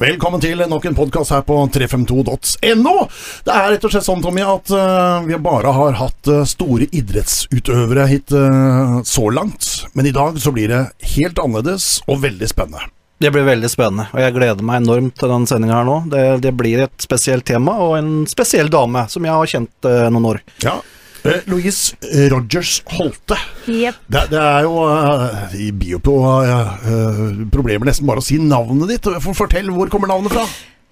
Velkommen til nok en podkast her på 352.no. Det er rett og slett sånn, Tommy, at uh, vi bare har hatt uh, store idrettsutøvere hit uh, så langt. Men i dag så blir det helt annerledes og veldig spennende. Det blir veldig spennende, og jeg gleder meg enormt til den sendinga her nå. Det, det, blir et spesielt tema og en spesiell dame som jeg har kjent noen år. Ja, Eh, Louise Rogers Holte. Yep. Det, det, er jo uh, jo på uh, problemer nesten bare å si navnet ditt. Fortell, hvor kommer navnet fra?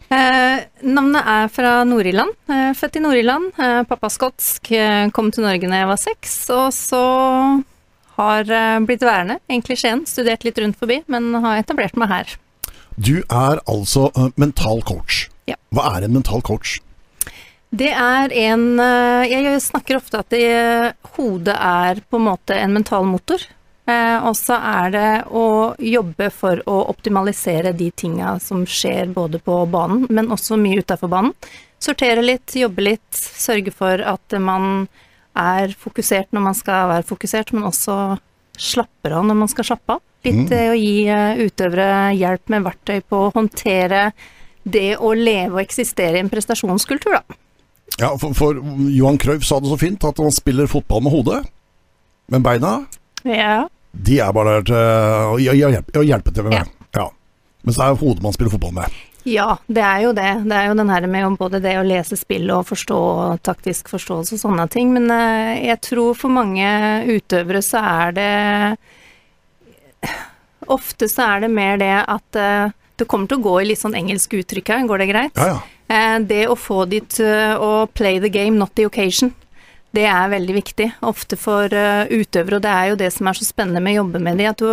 Eh, navnet er fra Nord-Irland. Eh, født i Nord-Irland. Eh, pappa skotsk. kom til Norge da jeg var seks. Og så har blitt værende, egentlig i Skien. Studert litt rundt forbi, men har etablert meg her. Du er altså mental coach. Ja. Hva er en mental coach? Det er en eh, Jeg snakker ofte at det, hodet er på en måte en mental motor. Eh, og så er det å jobbe for å optimalisere de tinga som skjer både på banen, men også mye utafor banen. Sortere litt, jobbe litt, sørge for at man er fokusert når man skal være fokusert, men også slapper av når man skal slappe av. Litt mm. å gi eh, utøvere hjelp med verktøy på å håndtere det å leve og eksistere i en prestasjonskultur, da. Ja, for, for Johan Cruyff sa det så fint, at han spiller fotball med hodet, men beina ja. De er bare der til å hjelpe, hjelpe til med. Ja. ja. Mens det er hodet man spiller fotball med. Ja, det er jo det. Det er jo den her med både det å lese spill og forstå taktisk forståelse og sånne ting. Men uh, jeg tror for mange utøvere så er det Ofte så er det mer det at uh, det kommer til å gå i litt sånn engelsk uttrykk her. Går det greit? Ja, ja. Eh, det å få de til å play the game, not the occasion, det er veldig viktig. Ofte for eh, utøvere, og det er jo det som er så spennende med å jobbe med de, at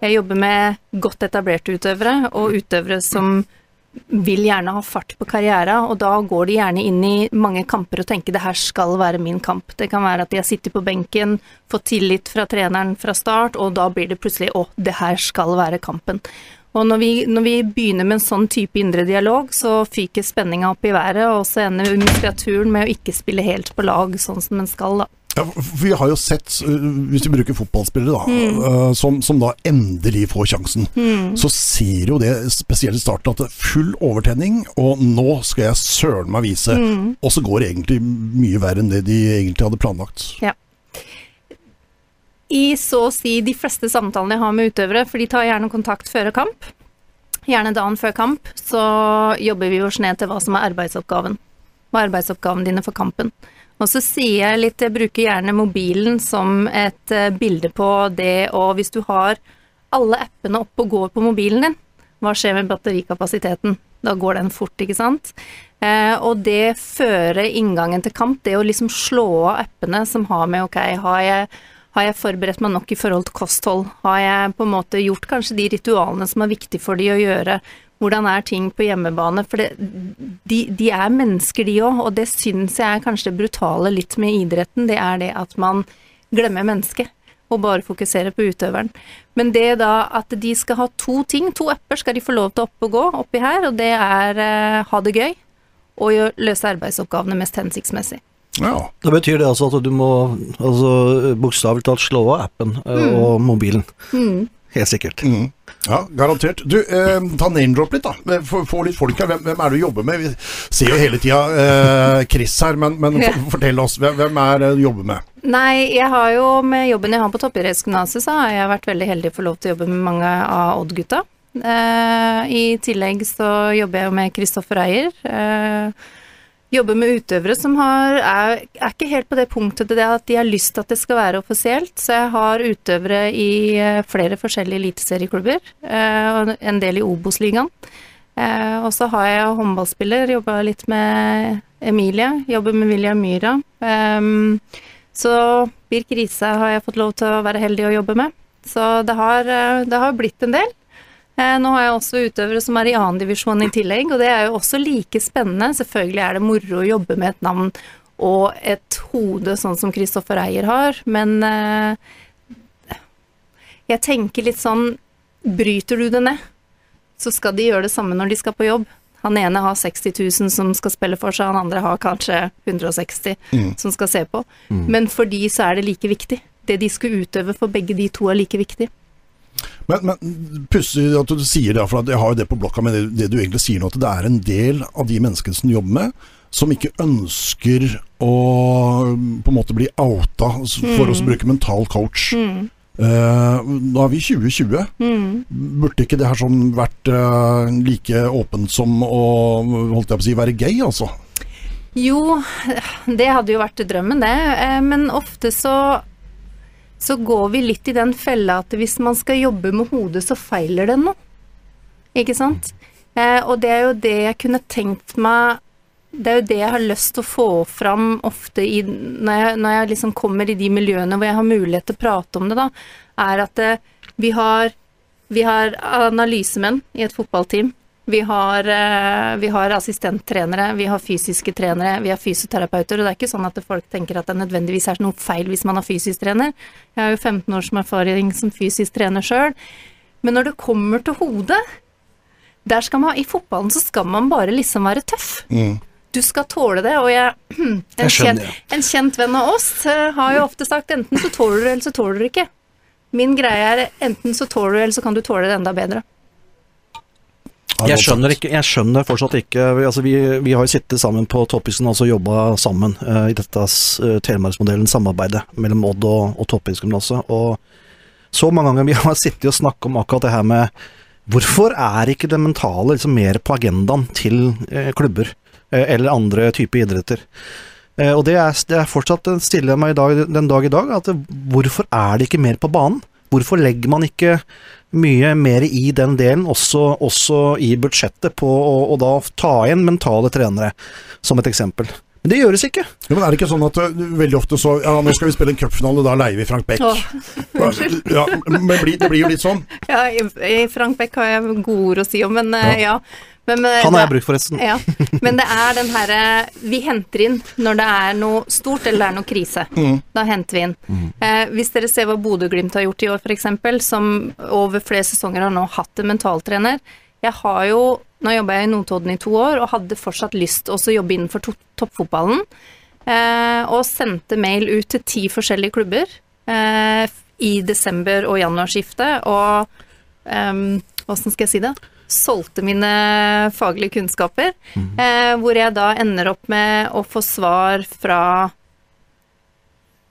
jeg jobber med godt etablerte utøvere, og utøvere som vil gjerne ha fart på karriera, og da går de gjerne inn i mange kamper og tenker det her skal være min kamp. Det kan være at de har sittet på benken, fått tillit fra treneren fra start, og da blir det plutselig å, det her skal være kampen. Og når vi, når vi, begynner med en sånn type indre dialog, så fyker spenninga opp i været, og så ender muskulaturen med å ikke spille helt på lag sånn som den skal, da. Ja, Vi har jo sett, hvis vi bruker fotballspillere da, mm. som, som, da endelig får sjansen, mm. så ser jo det spesielt i starten at det er full overtenning, og nå skal jeg søren meg vise. Mm. Og så går det egentlig mye verre enn det de egentlig hadde planlagt. Ja. I så å si de fleste samtalene jeg har med utøvere, for de tar gjerne kontakt før kamp, gjerne dagen før kamp, så jobber vi oss ned til hva som er arbeidsoppgaven. Hva er arbeidsoppgaven dine for kampen? Og så sier jeg litt, jeg bruker gjerne mobilen som et eh, bilde på det, og hvis du har alle appene oppe og går på mobilen din, hva skjer med batterikapasiteten? Da går den fort, ikke sant? Eh, og det fører inngangen til kamp, det å liksom slå av appene som har med ok, har jeg har jeg forberedt meg nok i forhold til kosthold? Har jeg på en måte gjort kanskje de ritualene som er viktige for de å gjøre? Hvordan er ting på hjemmebane? For det, de, de, er mennesker, de òg, og det syns jeg er kanskje det brutale litt med idretten. Det er det at man glemmer mennesket og bare fokuserer på utøveren. Men det da at de skal ha to ting, to apper skal de få lov til å opp og gå oppi her, og det er eh, ha det gøy og løse arbeidsoppgavene mest hensiktsmessig. Ja. Da betyr det altså at du må altså, bokstavelig talt slå av appen eh, mm. og mobilen. Mm. Helt sikkert. Mm. Ja, garantert. Du, eh, ta name-drop litt, da. Få, få litt folk her. Hvem, hvem, er det du jobber med? Vi ser jo hele tida eh, Chris her, men, men ja. for, fortell oss. Hvem, hvem, er det du jobber med? Nei, jeg har jo med jobben jeg har på Toppidrettsgymnaset, så har jeg vært veldig heldig for lov til å jobbe med mange av Odd-gutta. Eh, I tillegg så jobber jeg jo med Kristoffer Eier. Eh, jobber med utøvere som har, er, er, ikke helt på det punktet det at de har lyst til at det skal være offisielt. Så jeg har utøvere i eh, flere forskjellige eliteserieklubber, eh, og en del i Obos-ligaen. Eh, og så har jeg håndballspiller, jobba litt med Emilie, jobber med William Myhra. Så Birk Riise har jeg fått lov til å være heldig å jobbe med. Så det har, det har blitt en del. Eh, nå har jeg også utøvere som er i annendivisjon i tillegg, og det er jo også like spennende. Selvfølgelig er det moro å jobbe med et navn og et hode sånn som Kristoffer Eier har, men eh, jeg tenker litt sånn Bryter du det ned, så skal de gjøre det samme når de skal på jobb. Han ene har 60 000 som skal spille for seg, han andre har kanskje 160 mm. som skal se på. Mm. Men for de så er det like viktig. Det de skal utøve for begge de to er like viktig. Men, men pussig at du sier det, for jeg har jo det på blokka, men det, det du egentlig sier nå, at det er en del av de menneskene som du jobber med, som ikke ønsker å på en måte bli outa for å bruke mental coach. Eh, nå er vi i 2020. Burde ikke det her sånn vært uh, like åpent som å holdt jeg på å si, være gay, altså? Jo, det hadde jo vært drømmen, det. Eh, Men ofte så, så går vi litt i den fella at hvis man skal jobbe med hodet, så feiler det noe. Ikke sant? Eh, og det er jo det jeg kunne tenkt meg Det er jo det jeg har lyst til å få fram ofte i, når, jeg, når jeg liksom kommer i de miljøene hvor jeg har mulighet til å prate om det, da, er at eh, vi har vi har analysemenn i et fotballteam. Vi har, eh, vi har assistenttrenere, vi har fysiske trenere, vi har fysioterapeuter. Og det er ikke sånn at folk tenker at det nødvendigvis er noe feil hvis man har fysisk trener. Jeg har jo 15 års erfaring som fysisk trener sjøl. Men når det kommer til hodet, der skal man, i fotballen så skal man bare liksom være tøff. Du skal tåle det, og jeg, en, Jeg skjønner, kjent, en kjent venn av oss eh, har jo ofte sagt enten så tåler du, eller så tåler du ikke. Min greie er enten så tåler du, eller så kan du tåle det enda bedre. Jeg skjønner, ikke, jeg skjønner fortsatt ikke altså vi, vi har jo sittet sammen på Toppisen altså jobba sammen uh, i dette uh, Telemarksmodellen, samarbeidet mellom Odd og, og Toppidrettsgymnaset. Og så mange ganger vi har sittet og snakket om akkurat det her med Hvorfor er ikke det mentale liksom mer på agendaen til uh, klubber eller andre typer idretter? Og det er, det er fortsatt jeg meg i dag, den dag i dag. at Hvorfor er det ikke mer på banen? Hvorfor legger man ikke mye mer i den delen, også, også i budsjettet, på å, å da ta inn mentale trenere, som et eksempel? Men det gjøres ikke. Ja, men er det ikke sånn at uh, veldig ofte så Ja, nå skal vi spille en cupfinale, da leier vi Frank Beck. Åh. ja, men blir, det blir jo litt sånn. Ja, i, i Frank Beck har jeg gode ord å si om, men eh, ja. Men, men, Han har det- jeg brukt, forresten. Ja, men det er den herre Vi henter inn når det er noe stort eller det er noe krise. Da henter vi inn. Eh, hvis dere ser hva Bodø-Glimt har gjort i år, f.eks., som over flere sesonger har nå hatt en mentaltrener. Jeg har jo Nå jobba jeg i Notodden i to år og hadde fortsatt lyst til å jobbe innenfor to toppfotballen. Eh, og sendte mail ut til ti forskjellige klubber eh, i desember- og januarskiftet. Og åssen skal jeg si det? Solgte mine faglige kunnskaper. Eh, hvor jeg da ender opp med å få svar fra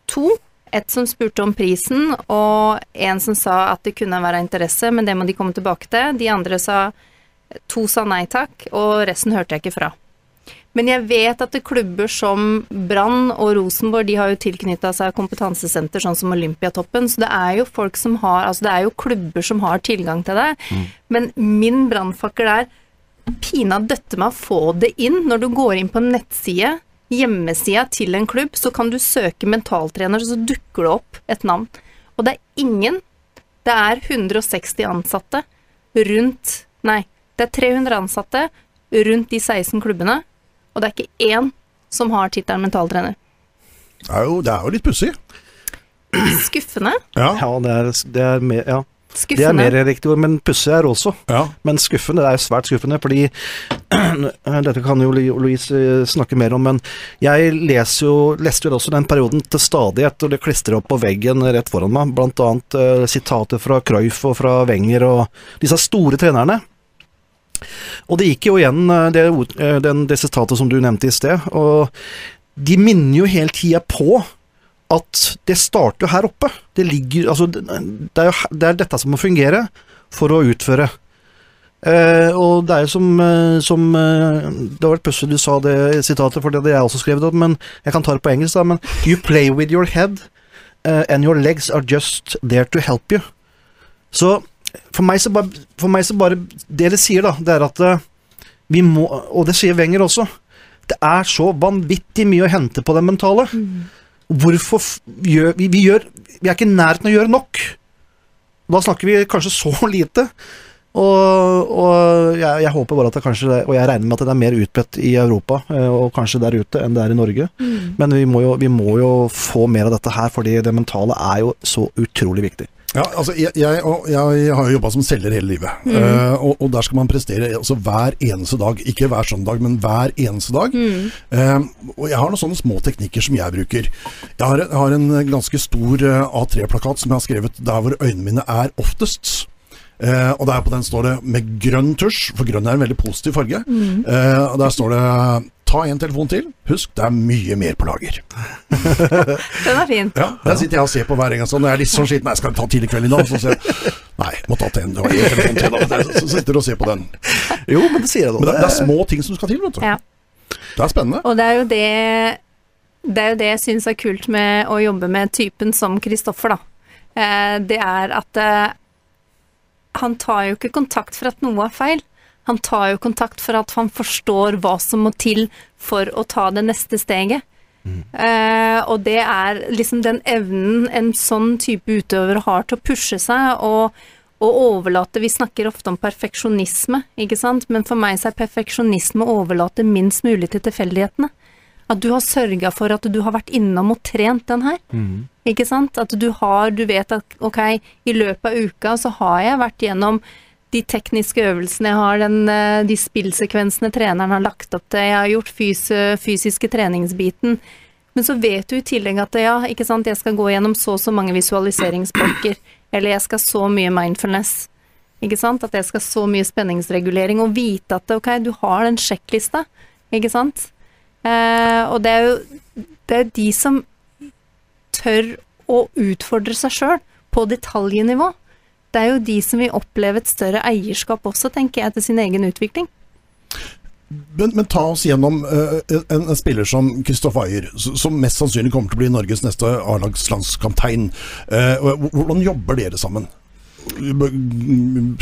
to. Et som spurte om prisen, og en som sa at det kunne være interesse, men det må de komme tilbake til. De andre sa To sa nei takk, og resten hørte jeg ikke fra. Men jeg vet at klubber som Brann og Rosenborg de har jo tilknytta seg kompetansesenter, sånn som Olympiatoppen. Så det er jo folk som har Altså det er jo klubber som har tilgang til det. Men min brannfakkel er pina døtte meg å få det inn. Når du går inn på en nettside, hjemmesida til en klubb, så kan du søke mentaltrener, så dukker det opp et navn. Og det er ingen. Det er 160 ansatte rundt Nei, det er 300 ansatte rundt de 16 klubbene, og det er ikke én som har tittelen mentaltrener. Det er jo, det er jo litt pussig. Skuffende. Ja. Ja, det er, det er mer ja. Det er mer riktig ord, men pussig er også. ja. Men skuffende, det er svært skuffende, fordi Dette kan jo Louise eh, snakke mer om, men jeg leser jo, leste jo også den perioden til stadighet, og det klistrer opp på veggen rett foran meg, blant annet uh, sitater fra Cruyff og fra Wenger og disse store trenerne. Og det gikk jo igjen, eh, det, eh, den, det sitatet som du nevnte i sted, og de minner jo hele tida på at det starter jo her oppe. Det ligger Altså, det er jo det er dette som må fungere for å utføre. Eh, og det er jo som, eh, som Det var litt pussig du sa det sitatet, for det hadde jeg også skrevet opp, men jeg kan ta det på engelsk, da. Men You play with your head, and your legs are just there to help you. Så for meg så bare, for meg så bare Det det sier, da, det er at eh, vi må Og det sier Wenger også. Det er så vanvittig mye å hente på det mentale. Hvorfor gjør vi, vi gjør Vi er ikke i nærheten av å gjøre nok. Da snakker vi kanskje så lite. Og, og jeg, jeg håper bare at det kanskje Og jeg regner med at det er mer utbredt i Europa, eh, og kanskje der ute, enn det er i Norge. Men vi må, jo, vi må jo få mer av dette her, fordi det mentale er jo så utrolig viktig. Ja, altså jeg, jeg, jeg har jo jobba som selger hele livet, Eh, og, og der skal man prestere altså hver eneste dag. Ikke hver søndag, men hver eneste dag. Eh, og jeg har noen sånne små teknikker som jeg bruker. Jeg har, jeg har en ganske stor eh, A3-plakat som jeg har skrevet 'Der hvor øynene mine er oftest'. Uh, og der på den står det med grønn tusj, for grønn er en veldig positiv farge. Eh, og der står det 'Ta en telefon til'. Husk, det er mye mer på lager. Den er fin. Ja, Den sitter jeg og ser på hver gang. Når jeg er litt sånn skitten Nei, skal jeg ta tidlig kveld i dag? Så ser jeg Nei, må ta til en. En telefon til, da. Så sitter du og ser på den. Jo, men det sier jeg da. Men det, det er små ting som skal til, vet du. Ja. Det er spennende. Og det er jo det Det er jo det jeg syns er kult med å jobbe med typen som Kristoffer, da. Eh, Det er at eh, han tar jo ikke kontakt for at noe er feil. Han tar jo kontakt for at han forstår hva som må til for å ta det neste steget. Eh, og det er liksom den evnen en sånn type utøver har til å pushe seg og, og overlate Vi snakker ofte om perfeksjonisme, ikke sant, men for meg så er perfeksjonisme å overlate minst mulig til tilfeldighetene. At du har sørga for at du har vært innom og trent den her. Ikke sant? At du har Du vet at ok, i løpet av uka så har jeg vært gjennom de tekniske øvelsene, jeg har den, eh, de spillsekvensene treneren har lagt opp til, jeg har gjort fys fysiske treningsbiten. Men så vet du i tillegg at ja, ikke sant, jeg skal gå gjennom så og så mange visualiseringsblokker, eller jeg skal så mye mindfulness. Ikke sant? At jeg skal så mye spenningsregulering, og vite at ok, du har den sjekklista, ikke sant? Eh, og det er jo det er de som tør å utfordre seg sjøl på detaljnivå. Det er jo de som vil oppleve et større eierskap også, tenker jeg, til sin egen utvikling. Men, men ta oss gjennom uh, en, en spiller som Kristoff Ayer, som mest sannsynlig kommer til å bli Norges neste A-lagslandskaptein. Eh, og hvordan jobber dere sammen?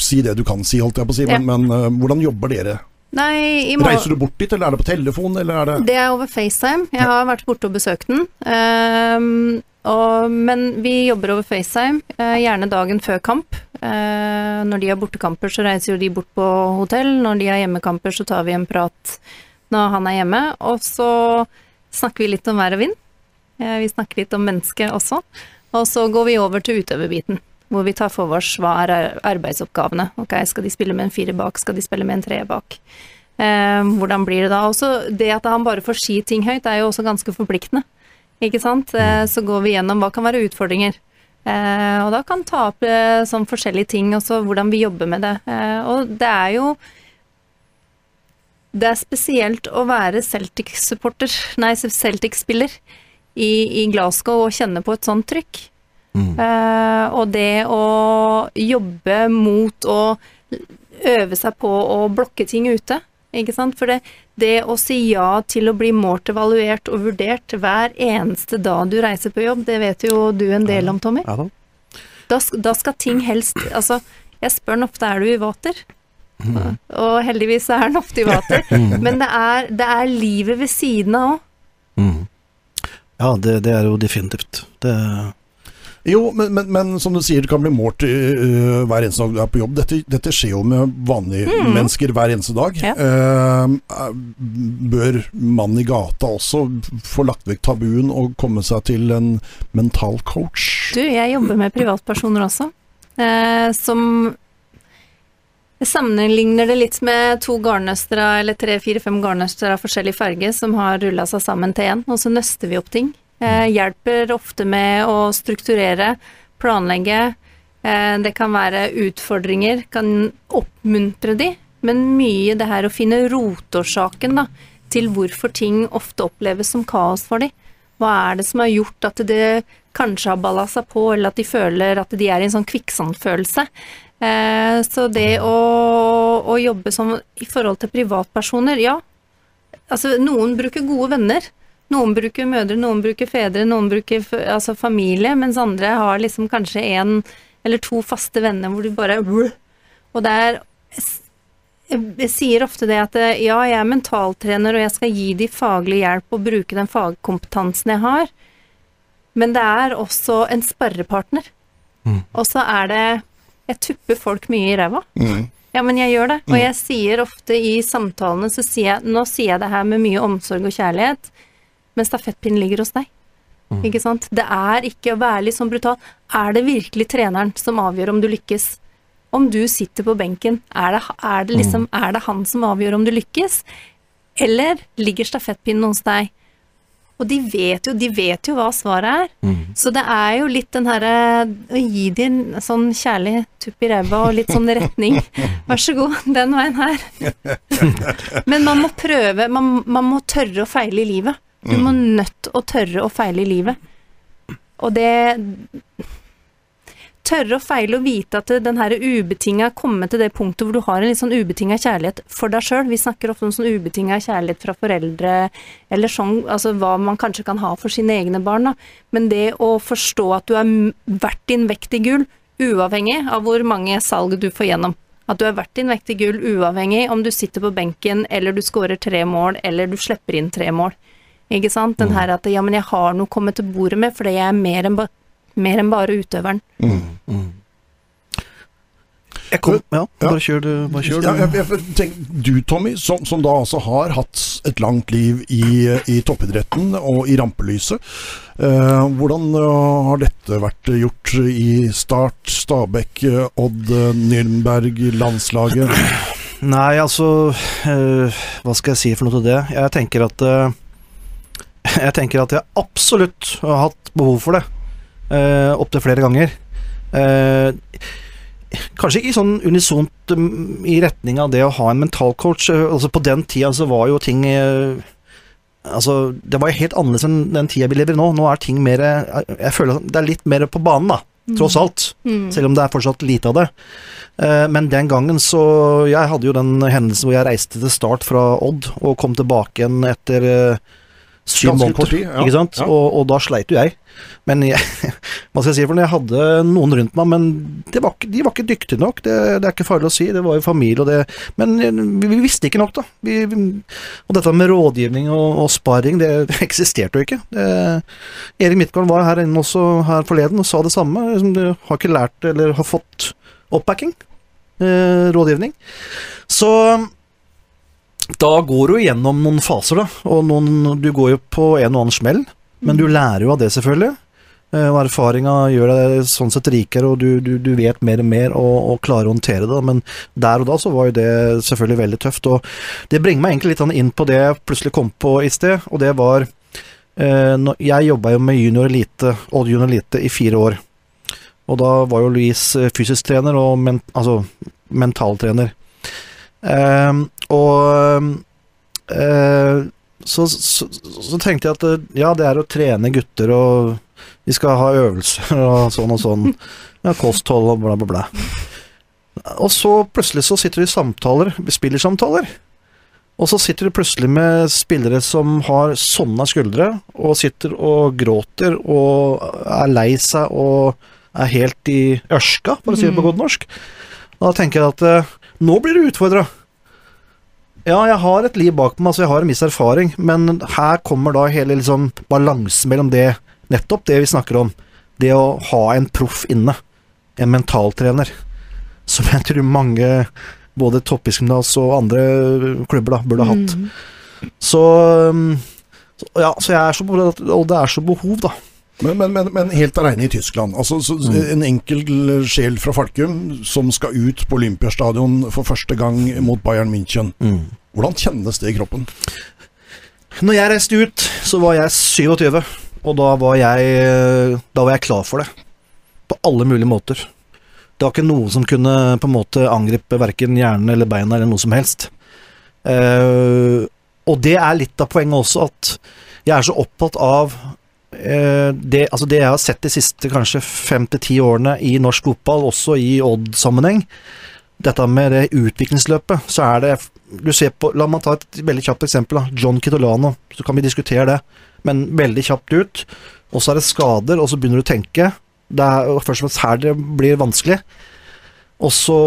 Si det du kan si, holdt jeg på å si, men, men uh, hvordan jobber dere? Nei, morgen Reiser du bort dit, eller er det på telefon, eller er det Det er over FaceTime. Jeg har vært borte og besøkt den. Um, og, men vi jobber over FaceTime, eh, gjerne dagen før kamp. Eh, når de har bortekamper, så reiser jo de bort på hotell. Når de har hjemmekamper, så tar vi en prat når han er hjemme. Og så snakker vi litt om vær og vind. Eh, vi snakker litt om mennesket også. Og så går vi over til utøverbiten, hvor vi tar for oss hva er arbeidsoppgavene. Ok, skal de spille med en fire bak, skal de spille med en tre bak? Eh, hvordan blir det da? Også det at han bare får si ting høyt, er jo også ganske forpliktende. Ikke sant? Eh, så går vi gjennom hva kan være utfordringer. Eh, og da kan ta opp eh, sånn forskjellige ting, også hvordan vi jobber med det. Eh, og det er jo Det er spesielt å være Celtic-supporter, nei, Celtic-spiller i, i Glasgow og kjenne på et sånt trykk. Eh, og det å jobbe mot å øve seg på å blokke ting ute. Ikke sant? For det, det å si ja til å bli målt, evaluert og vurdert hver eneste dag du reiser på jobb, det vet jo du en del om, Tommy. Ja da. Da, da skal ting helst Altså, jeg spør han ofte er du i vater. Og heldigvis er han ofte i vater. Men det er, det er livet ved siden av òg. Mm. Ja, det, det er jo definitivt. Det, Jo, men, men, men som du sier, det kan bli målt uh, hver eneste dag du er på jobb. Dette, dette skjer jo med vanlige mennesker hver eneste dag. Ja. Uh, bør mannen i gata også få lagt vekk tabuen og komme seg til en mental coach? Du, jeg jobber med privatpersoner også, uh, som jeg sammenligner det litt med to garnnøstere, eller tre, fire, fem garnnøstere av forskjellig farge som har rulla seg sammen til én, og så nøster vi opp ting. Eh, hjelper ofte med å strukturere, planlegge. Eh, det kan være utfordringer, kan oppmuntre de, men mye det her å finne rotårsaken da, til hvorfor ting ofte oppleves som kaos for de. Hva er det som har gjort at det kanskje har balla seg på, eller at de føler at de er i en sånn kvikksandfølelse. Eh, så det å, å jobbe som i forhold til privatpersoner, ja. Altså, noen bruker gode venner. Noen bruker mødre, noen bruker fedre, noen bruker altså familie, mens andre har liksom kanskje en eller to faste venner hvor du bare Og det er jeg sier ofte det at eh, ja, jeg er mentaltrener og jeg skal gi de faglig hjelp og bruke den fagkompetansen jeg har, men det er også en sparrepartner. Og så er det Jeg tupper folk mye i ræva. Ja, men jeg gjør det. Og jeg sier ofte i samtalene så sier jeg Nå sier jeg det her med mye omsorg og kjærlighet, men stafettpinnen ligger hos deg. Ikke sant? Det er ikke å være litt sånn brutal. Er det virkelig treneren som avgjør om du lykkes? Om du sitter på benken, er det, er det liksom Er det han som avgjør om du lykkes? Eller ligger stafettpinnen hos deg? Og de vet jo, de vet jo hva svaret er. Så det er jo litt den herre Å gi dem en sånn kjærlig tupp i ræva og litt sånn retning. Vær så god, den veien her. Men man må prøve, man, man må tørre å feile i livet. Du må nødt å tørre å feile i livet. Og det Tørre å feile og vite at den her ubetinga komme til det punktet hvor du har en litt sånn ubetinga kjærlighet for deg sjøl. Vi snakker ofte om sånn ubetinga kjærlighet fra foreldre, eller sånn, altså hva man kanskje kan ha for sine egne barn, da. Men det å forstå at du er verdt din vekt i gull, uavhengig av hvor mange salg du får gjennom. At du er verdt din vekt i gull uavhengig om du sitter på benken, eller du scorer tre mål, eller du slipper inn tre mål. Ikke sant? Den her at ja, men jeg har noe å komme til bordet med, fordi jeg er mer enn, ba mer enn bare utøveren. Jeg kom, ja, bare kjør du. Bare kjør du. Ja, jeg, jeg tenk, du Tommy, som, som da altså har hatt et langt liv i, i toppidretten og i rampelyset. Eh, hvordan eh, har dette vært gjort i Start, Stabæk, Odd, Nürnberg, landslaget? Nei, altså eh, Hva skal jeg si for noe til det? Jeg tenker at eh, Jeg tenker at jeg absolutt har hatt behov for det. Uh, Opptil flere ganger. Uh, kanskje ikke sånn unisont um, i retning av det å ha en mentalcoach. Uh, altså På den tida så var jo ting uh, Altså, det var jo helt annerledes enn den tida vi lever i nå. Nå er ting mer eh, Jeg føler at det er litt mer på banen, da. Tross alt. Mm. Selv om det er fortsatt lite av det. Eh, Men den gangen så Jeg hadde jo den hendelsen hvor jeg reiste til start fra Odd og kom tilbake igjen etter eh, syv måneder. tid, ja. Ikke sant? Ja. Og, og da sleit jo jeg. Men jeg, hva skal jeg si for noe? Jeg hadde noen rundt meg, men det var ikke, de var ikke dyktige nok. Det, det er ikke farlig å si. Det var jo familie og det Men vi, vi visste ikke nok, da. Vi, vi, og dette med rådgivning og, og sparring, det, det eksisterte jo ikke. Det, Erik Midtgaard var her inne også her forleden og sa det samme. Liksom, Du har ikke lært eller har fått oppbacking. Eh, rådgivning. Så da går du gjennom noen faser, da. Og noen, du går jo på en og annen smell, men du lærer jo av det, selvfølgelig. Eh, Og erfaringa gjør deg sånn sett rikere, og du, du, du vet mer og mer og, og klarer å håndtere det. Men der og da så var jo det selvfølgelig veldig tøft. Og det bringer meg egentlig litt sånn inn på det jeg plutselig kom på i sted, og det var eh, Jeg jobba jo med junior elite, Odd junior elite, i fire år. Og da var jo Louise eh, fysisk trener og men, altså mentaltrener. Ehm, og eh, så, så, så tenkte jeg at eh, ja, det er å trene gutter, og vi skal ha øvelser og sånn og sånn. Ja, kosthold og bla, bla, bla. Og så plutselig så sitter de i samtaler, spillersamtaler. Og så sitter de plutselig med spillere som har sånne skuldre, og sitter og gråter og er lei seg og er helt i ørska, for å si det på godt norsk. Da tenker jeg at eh, nå blir du utfordra. Ja, jeg har et liv bak meg, altså jeg har en viss erfaring, men her kommer da hele liksom balansen mellom det, nettopp det vi snakker om, det å ha en proff inne, en mentaltrener, som jeg tror mange, både toppidrettsgymnas og andre klubber da, burde ha hatt. Mm. Så, um, så, ja, så jeg er så, og det er så behov da. Men, men, men, men helt aleine i Tyskland. Altså, så, En enkel sjel fra Falkum som skal ut på Olympiastadion for første gang mot Bayern München. Hvordan kjennes det i kroppen? Når jeg reiste ut, så var jeg 27, og da var jeg, da var jeg klar for det. På alle mulige måter. Det var ikke noe som kunne på en måte angripe verken hjernen eller beina eller noe som helst. Uh, og det er litt av poenget også, at jeg er så opptatt av det, altså det jeg har sett de siste kanskje fem til ti årene i norsk fotball, også i Odd-sammenheng. Dette med det utviklingsløpet, så er det du ser på, La meg ta et veldig kjapt eksempel. Da. John Kitolano. Så kan vi diskutere det, men veldig kjapt ut. Og så er det skader, og så begynner du å tenke. Det er først og fremst her det blir vanskelig. Og så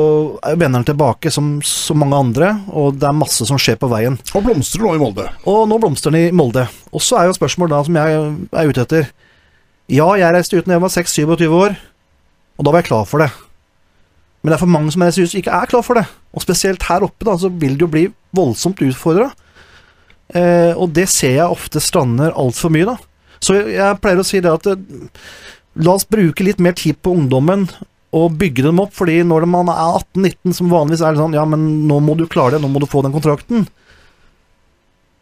vender han tilbake som så mange andre, og det er masse som skjer på veien. Og blomstrer nå i Molde. Og nå blomstrer den i Molde. Og så er jo spørsmålet da som jeg er ute etter Ja, jeg reiste ut da jeg var 6-27 år, og da var jeg klar for det. Men det er for mange som jeg som ikke er klar for det. Og spesielt her oppe, da, så vil det jo bli voldsomt utfordra. Eh, og det ser jeg ofte strander altfor mye, da. Så jeg pleier å si det at eh, la oss bruke litt mer tid på ungdommen og bygge dem opp, fordi når man er 18-19, som vanligvis er det sånn Ja, men nå må du klare det, nå må du få den kontrakten.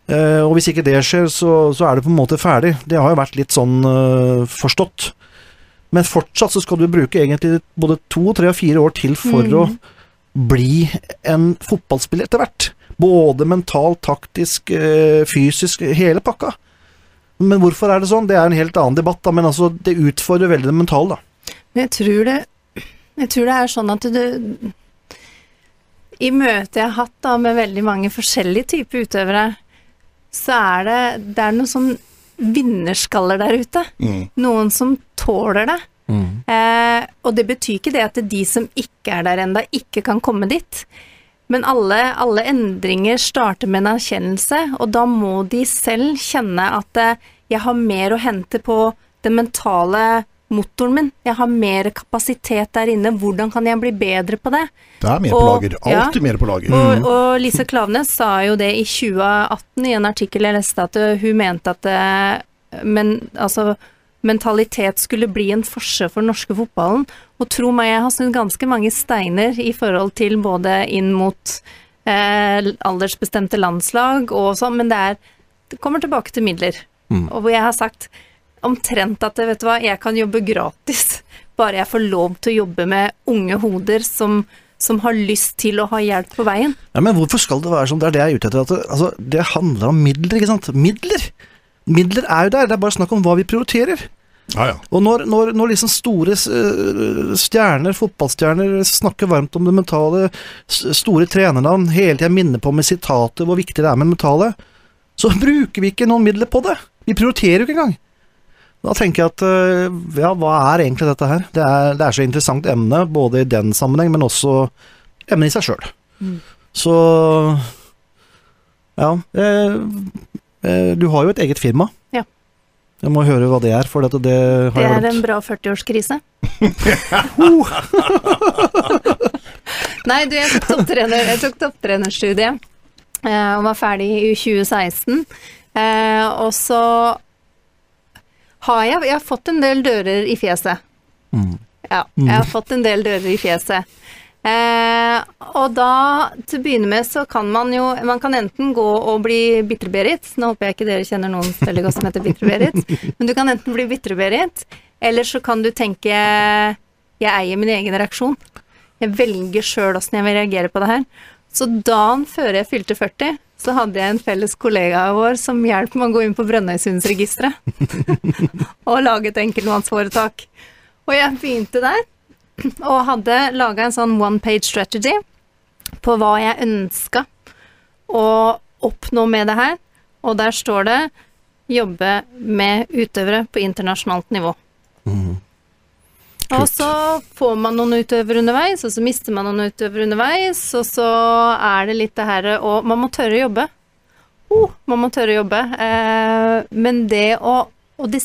Uh, og hvis ikke det skjer, så, så er det på en måte ferdig. Det har jo vært litt sånn uh, forstått. Men fortsatt så skal du bruke egentlig både to, tre og fire år til for Mm. å bli en fotballspiller etter hvert. Både mentalt, taktisk, eh, fysisk, hele pakka. Men hvorfor er det sånn? Det er en helt annen debatt, da, men altså, det utfordrer veldig det mentale, da. Men jeg tror det Jeg tror det er sånn at du I møtet jeg har hatt da med veldig mange forskjellige typer utøvere, så er det Det er noen sånn vinnerskaller der ute. Mm. Noen som tåler det. Eh, og det betyr ikke det at de som ikke er der ennå, ikke kan komme dit. Men alle, alle endringer starter med en erkjennelse, og da må de selv kjenne at eh, jeg har mer å hente på den mentale motoren min. Jeg har mer kapasitet der inne. Hvordan kan jeg bli bedre på det? Det er mer på lager. lager. ja. Alltid mer på lager. Og, og Lise Klaveness sa jo det i 2018 i en artikkel jeg leste, at uh, hun mente at uh, men, altså, mentalitet skulle bli en forskjell for den norske fotballen. Og tro meg, jeg har snudd ganske mange steiner i forhold til både inn mot eh, aldersbestemte landslag og sånn, men det er Det kommer tilbake til midler. Mm. Og hvor jeg har sagt omtrent at vet du hva, jeg kan jobbe gratis, bare jeg får lov til å jobbe med unge hoder som som har lyst til å ha hjelp på veien. Ja, Men hvorfor skal det være sånn? Det er det jeg er ute etter. At det, altså, det handler om midler, ikke sant? Midler! Midler er jo der, det er bare snakk om hva vi prioriterer. Ja, ja. Og når, når, når liksom store eh, stjerner, fotballstjerner, snakker varmt om det mentale, store trenernavn, hele tida minner på med sitater hvor viktig det er med det mentale, så bruker vi ikke noen midler på det. Vi prioriterer jo ikke engang. Da tenker jeg at eh, ja, hva er egentlig dette her? Det er, det er så interessant emne, både i den sammenheng, men også emnet i seg sjøl. Mm. Så ja. Eh, eh, du har jo et eget firma. Ja. Jeg må høre hva det er, for dette, det har Det jeg er glemt. en bra 40-årskrise. Nei, du, jeg tok topptrener, jeg tok topptrenerstudiet eh, og var ferdig i 2016. Eh, og så har jeg, jeg har fått en del dører i fjeset. Mm. Ja, jeg har fått en del dører i fjeset. Eh, og da, til å begynne med, så kan man jo Man kan enten gå og bli Bitre-Berit. Nå håper jeg ikke dere kjenner noen veldig godt som heter Bitre-Berit. Men du kan enten bli Bitre-Berit, eller så kan du tenke Jeg eier min egen reaksjon. Jeg velger sjøl åssen jeg vil reagere på det her. Så dagen før jeg fylte 40, så hadde jeg en felles kollega av vår som hjalp meg å gå inn på Brønnøysundsregisteret og lage et enkeltmannsforetak. Og jeg begynte der, og hadde laga en sånn one page strategy på hva jeg ønska å oppnå med det her. Og der står det 'jobbe med utøvere på internasjonalt nivå'. Og så får man noen utøvere underveis, og så mister man noen utøvere underveis, og så er det litt det her Og man må tørre å jobbe. Oh, man må tørre å jobbe. Eh, men det å Og det,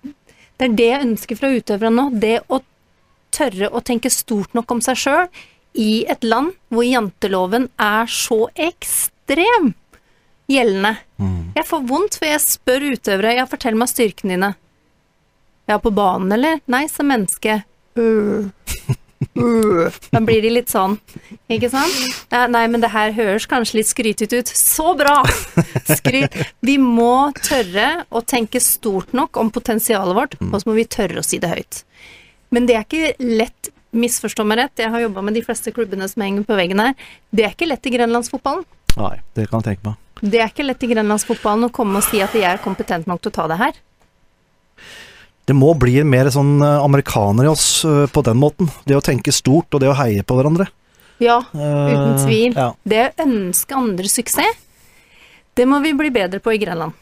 det er det jeg ønsker fra utøverne nå. Det å tørre å tenke stort nok om seg sjøl i et land hvor janteloven er så ekstrem gjeldende. Jeg får vondt, for jeg spør utøvere ja, fortell meg styrkene dine. Ja, på banen, eller? Nei, som menneske. Øh. Øh. Da blir de litt sånn, ikke sant? Nei, men det her høres kanskje litt skrytete ut. Så bra! Skryt. Vi må tørre å tenke stort nok om potensialet vårt, og så må vi tørre å si det høyt. Men det er ikke lett, misforstå meg rett, jeg har jobba med de fleste klubbene som henger på veggen her. Det er ikke lett i grenlandsfotballen. Nei, det kan jeg tenke meg. Det er ikke lett i grenlandsfotballen å komme og si at jeg er kompetent nok til å ta det her. Det må bli mer sånn eh, amerikaner i oss eh, på den måten. Det å tenke stort og det å heie på hverandre. Ja, Eh, uten tvil. Ja. Det å ønske andre suksess, det må vi bli bedre på i Grenland.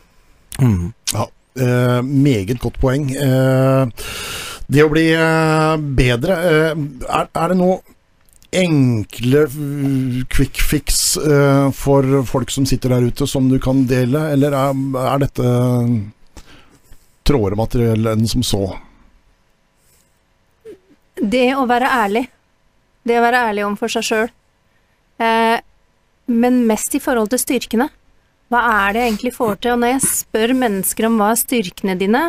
Mm. Ja, uh, meget godt poeng. Uh, det å bli bedre er, er det noe enkle quick fix for folk som sitter der ute, som du kan dele, eller er, er dette trådere materiell enn som så? Det å være ærlig. Det å være ærlig overfor seg sjøl. Eh, men mest i forhold til styrkene. Hva er det jeg egentlig får til? Og når jeg spør mennesker om hva er styrkene dine,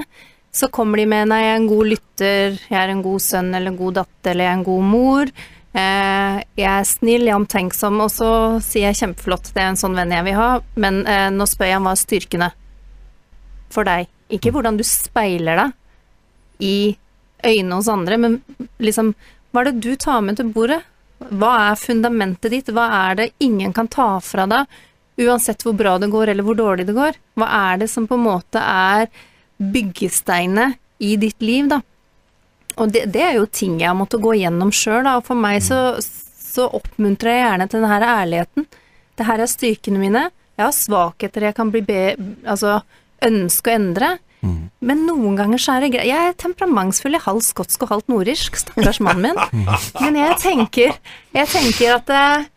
så kommer de med nei, jeg er en god lytter, jeg er en god sønn eller en god datter, eller jeg er en god mor. Eh, jeg er snill, jeg er omtenksom, og så sier jeg kjempeflott, det er en sånn venn jeg vil ha, men eh, nå spør jeg om hva er styrkene for deg. Ikke hvordan du speiler deg i øynene hos andre, men liksom hva er det du tar med til bordet? Hva er fundamentet ditt? Hva er det ingen kan ta fra deg, uansett hvor bra det går eller hvor dårlig det går? Hva er det som på en måte er byggesteinene i ditt liv, da? Og det, det er jo ting jeg har måttet gå gjennom sjøl, da. Og for meg så, så oppmuntrer jeg gjerne til denne ærligheten. Det her er styrkene mine. Jeg har svakheter jeg kan bli be, altså ønske å endre. Mm. Men noen ganger så er det greit. Jeg er temperamentsfull i halvt skotsk og halvt nordirsk, stakkars mannen min. Men jeg tenker, jeg tenker at eh,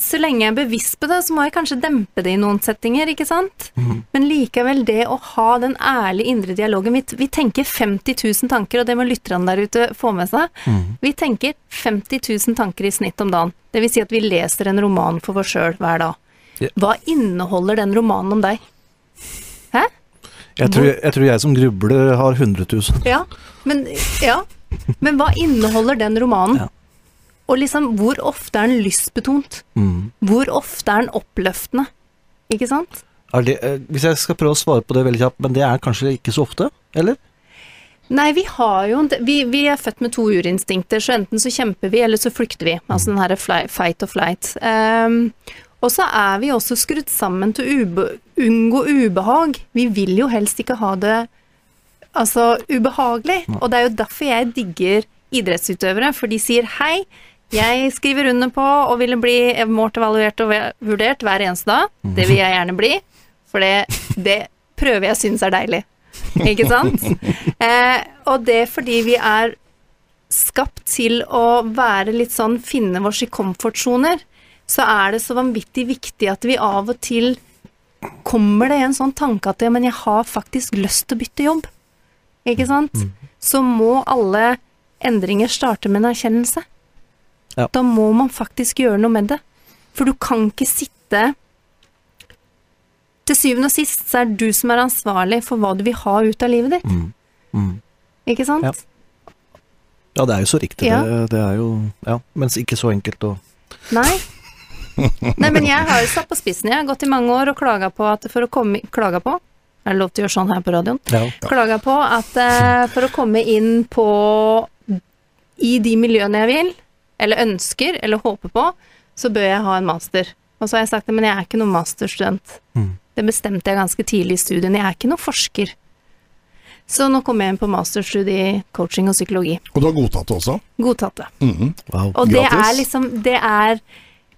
så lenge jeg er bevisst på det, så må jeg kanskje dempe det i noen settinger, ikke sant? Mm. Men likevel, det å ha den ærlige indre dialogen vi, vi, tenker 50 000 tanker, og det må lytterne der ute få med seg. Mm. Vi tenker 50 000 tanker i snitt om dagen. Det vil si at vi leser en roman for oss sjøl hver dag. Hva inneholder den romanen om deg? Hæ? Jeg tror, jeg tror, jeg som grubler har 100 000. Ja, men, ja. men hva inneholder den romanen? Ja. Og liksom, hvor ofte er den lystbetont? Mm. Hvor ofte er den oppløftende? Ikke sant? Det, eh, hvis jeg skal prøve å svare på det veldig kjapt, men det er kanskje ikke så ofte, eller? Nei, vi har jo vi, vi, er født med to urinstinkter, så enten så kjemper vi, eller så flykter vi. Altså den herre fight or flight. Um, og så er vi også skrudd sammen til å ube, unngå ubehag. Vi vil jo helst ikke ha det altså ubehagelig. Og det er jo derfor jeg digger idrettsutøvere, for de sier hei. Jeg skriver under på og ville bli målt, evaluert og vurdert hver eneste dag. Det vil jeg gjerne bli, for det, det prøver jeg synes er deilig. Ikke sant? Eh, og det er fordi vi er skapt til å være litt sånn finne oss i komfortsoner, så er det så vanvittig viktig at vi av og til kommer det en sånn tanke at ja, men jeg har faktisk lyst til å bytte jobb. Ikke sant? Mm. Så må alle endringer starte med en erkjennelse. Ja. Da må man faktisk gjøre noe med det. For du kan ikke sitte Til syvende og sist så er det du som er ansvarlig for hva du vil ha ut av livet ditt. Mm. Mm. Ikke sant? Ja. ja. det er jo så riktig. Ja. Det, det, er jo Ja, mens ikke så enkelt å Nei. Nei, men jeg har jo satt på spissen. Jeg har gått i mange år og klaga på at for å komme Klaga på? Er det lov til å gjøre sånn her på radioen? Ja. Klaga på at uh, for å komme inn på i de miljøene jeg vil, eller ønsker, eller håper på, så bør jeg ha en master. Og så har jeg sagt det, men jeg er ikke noen masterstudent. Mm. Det bestemte jeg ganske tidlig i studien. Jeg er ikke noen forsker. Så nå kommer jeg inn på masterstudie i coaching og psykologi. Og du har godtatt det også? Godtatt det. Mm -hmm. wow. Og det Gratis. er liksom Det er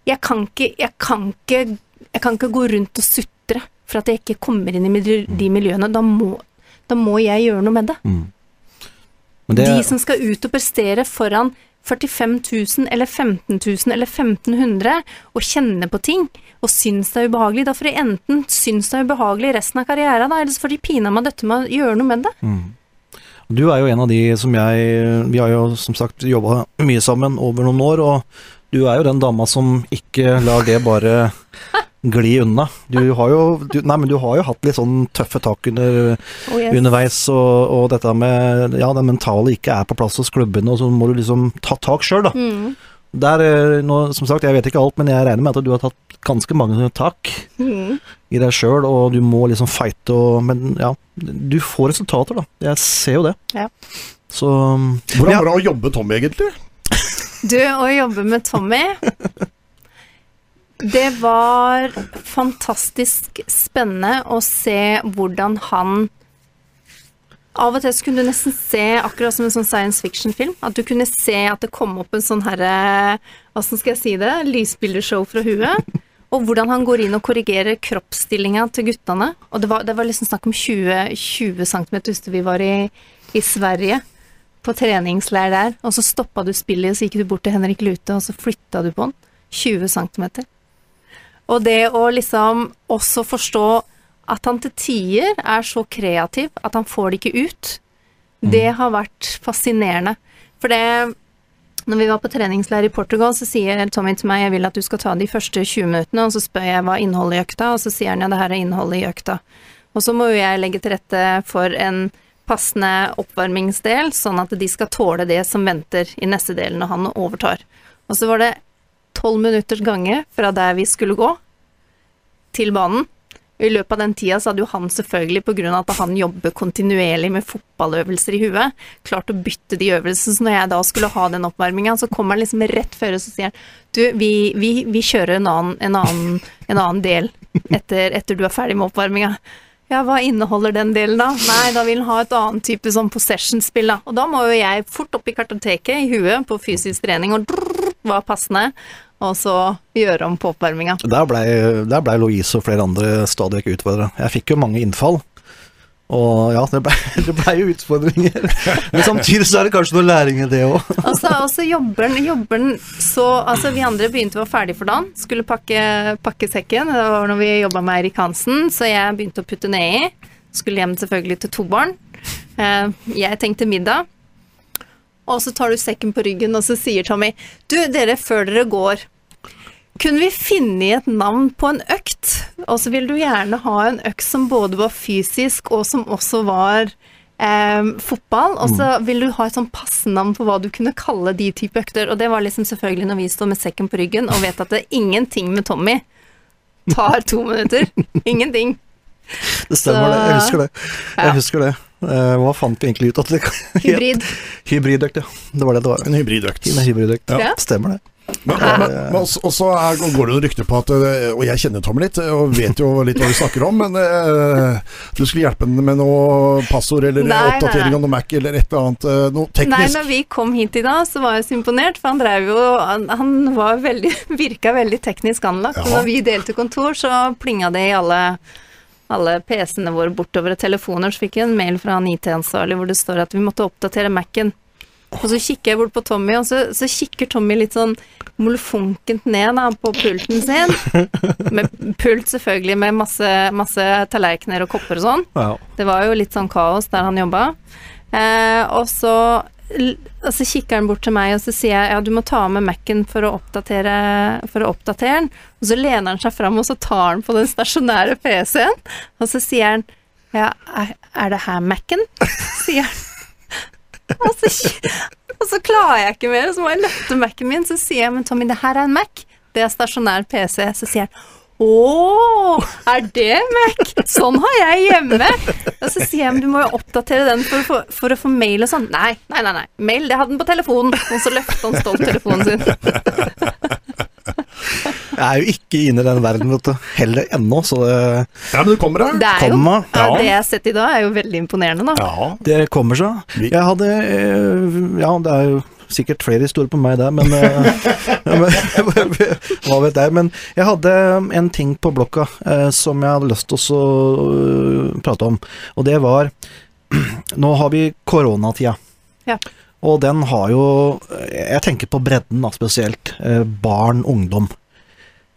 jeg kan, ikke, jeg, kan ikke, jeg kan ikke gå rundt og sutre for at jeg ikke kommer inn i de miljøene. Da må, da må jeg gjøre noe med det. Mm. Det... De som skal ut og prestere foran 45 000 eller 15 000 eller 1500 og kjenne på ting og syns det er ubehagelig, da får de enten synes det er ubehagelig resten av karrieren, da, eller så får de pinadø døtte med å gjøre noe med det. Mm. Du er jo en av de som jeg Vi har jo som sagt jobba mye sammen over noen år, og du er jo den dama som ikke lar det bare gli unna. Du har jo, du, nei, men du har jo hatt litt sånn tøffe tak under, oh, yes. underveis, og, og, dette med Ja, den mentale ikke er på plass hos klubbene, og så må du liksom ta tak sjøl, da. Mm. Der, eh, nå, som sagt, jeg vet ikke alt, men jeg regner med at du har tatt ganske mange tak mm. i deg sjøl, og du må liksom fighte og Men ja, du får resultater, da. Jeg ser jo det. Ja. Så Hvordan var det å jobbe Tom, egentlig? Du, å jobbe med Tommy Det var fantastisk spennende å se hvordan han av og til så kunne du nesten se, akkurat som en sånn science fiction-film, at du kunne se at det kom opp en sånn herre Åssen skal jeg si det? Lysbildeshow fra huet. Og hvordan han går inn og korrigerer kroppsstillinga til guttene. Og det var, det var liksom snakk om 20, 20 cm. Husker vi var i, i Sverige på treningsleir der, og så stoppa du spillet, og så gikk du bort til Henrik Lute, og så flytta du på den. 20 cm. Og det å liksom også forstå at han til tider er så kreativ at han får det ikke ut, mm. det har vært fascinerende. For det Når vi var på treningsleir i Portugal, så sier Tommy til meg jeg vil at du skal ta de første 20 minuttene, og så spør jeg hva innholdet i økta, og så sier han ja, det her er innholdet i økta. Og så må jo jeg legge til rette for en passende oppvarmingsdel, sånn at de skal tåle det som venter i neste del når han overtar. Og så var det tolv minutters gange fra der vi skulle gå, til banen. I løpet av den tida så hadde jo han selvfølgelig, på grunn av at han jobber kontinuerlig med fotballøvelser i huet, klart å bytte de øvelsene. Så når jeg da skulle ha den oppvarminga, så kommer han liksom rett før og så sier han du, vi, vi, vi kjører en annen, en, annen, en annen, del etter, etter du er ferdig med oppvarminga. Ja, hva inneholder den delen da? Nei, da vil han ha et annet type sånn possession-spill, da. Og da må jo jeg fort opp i kartoteket i huet på fysisk trening, og drrr, var passende og så gjøre om på oppvarminga. Der blei ble Louise og flere andre stadig vekk utfordra. Jeg fikk jo mange innfall. Og ja, det blei ble jo utfordringer. Men samtidig så er det kanskje noe læring i det òg. Altså, altså jobber den så Altså, vi andre begynte å være ferdig for dagen. Skulle pakke, pakke sekken. Det var når vi jobba med Eirik Hansen, så jeg begynte å putte ned i. Skulle hjem selvfølgelig til to barn. Eh, jeg tenkte middag. Og så tar du sekken på ryggen, og så sier Tommy Du, dere, før dere går kunne vi finne et navn på en økt? Og så vil du gjerne ha en økt som både var fysisk, og som også var eh, fotball. Og så mm. vil du ha et sånn passenavn på hva du kunne kalle de type økter. Og det var liksom selvfølgelig når vi står med sekken på ryggen og vet at det er ingenting med Tommy tar to minutter. Ingenting. Det stemmer, så, det. Jeg husker det. Jeg ja. husker det. Uh, hva fant vi egentlig ut at det Hybrid. Hybridøkt, ja. Det var det det var. En hybridøkt. En hybridøkt. Ja. Stemmer det. Men, men, men også, også er, går det noen rykter på at eh, Og jeg kjenner Tom litt, og vet jo litt hva vi snakker om, men uh, du skulle hjelpe henne med noe passord eller nei, oppdatering av noe Mac eller et eller annet noe teknisk? Nei, når vi kom hit i dag, så var jeg så imponert, for han drev jo Han, han var veldig, virka veldig teknisk anlagt. Ja. Og når vi delte kontor, så plinga det i alle alle PC-ene våre bortover og telefoner, så fikk jeg en mail fra en IT-ansvarlig hvor det står at vi måtte oppdatere Mac-en. Og så kikker jeg bort på Tommy, og så, så kikker Tommy litt sånn molefonkent ned da, på pulten sin. Med pult, selvfølgelig, med masse, masse tallerkener og kopper og sånn. Ja. Det var jo litt sånn kaos der han jobba. Eh, og så og så kikker han bort til meg, og så sier jeg ja, du må ta med Mac-en for å oppdatere for å oppdatere den. Og så lener han seg fram, og så tar han på den stasjonære PC-en, og så sier han ja, er, er det her Mac-en? sier han. Og så, og så, klarer jeg ikke mer, og så må jeg løfte Mac-en min, så sier jeg men Tommy, det her er en Mac. Det er stasjonær PC. Så sier han å, er det Mac? Sånn har jeg hjemme. Og så sier jeg men du må jo oppdatere den for, for, for å få mail og sånn. Nei, nei, nei, nei. Mail, det hadde den på telefonen. Og så løftet han stolt telefonen sin. Jeg er jo ikke inne i den verden, vet du. Heller ennå, så det Ja, men du kommer da. Det, er jo, ja. det jeg har sett i dag, er jo veldig imponerende, da. Ja, det kommer seg. Jeg hadde eh, Ja, det er jo sikkert flere historier på meg der, men eh, Hva vet jeg. Men jeg hadde en ting på blokka eh, som jeg hadde lyst til å prate om, og det var Nå har vi koronatida. Ja. Og den har jo Jeg tenker på bredden, da, spesielt. Eh, barn, ungdom.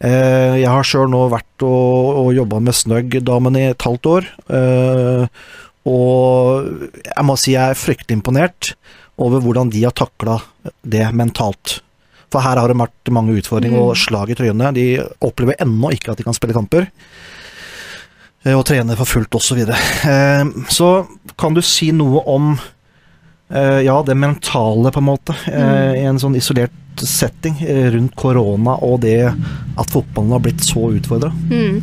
Eh, jeg har sjøl nå vært og, og jobba med Snøgg-damene i et halvt år. Eh, og jeg må si jeg er fryktelig imponert over hvordan de har takla det mentalt. For her har det vært mange utfordringer mm. og slag i trynet. De opplever ennå ikke at de kan spille kamper. Eh, og trene for fullt osv. Så, videre. Så kan du si noe om ja, det mentale, på en måte, mm. i en sånn isolert setting rundt korona og det at fotballen har blitt så utfordra? Mm.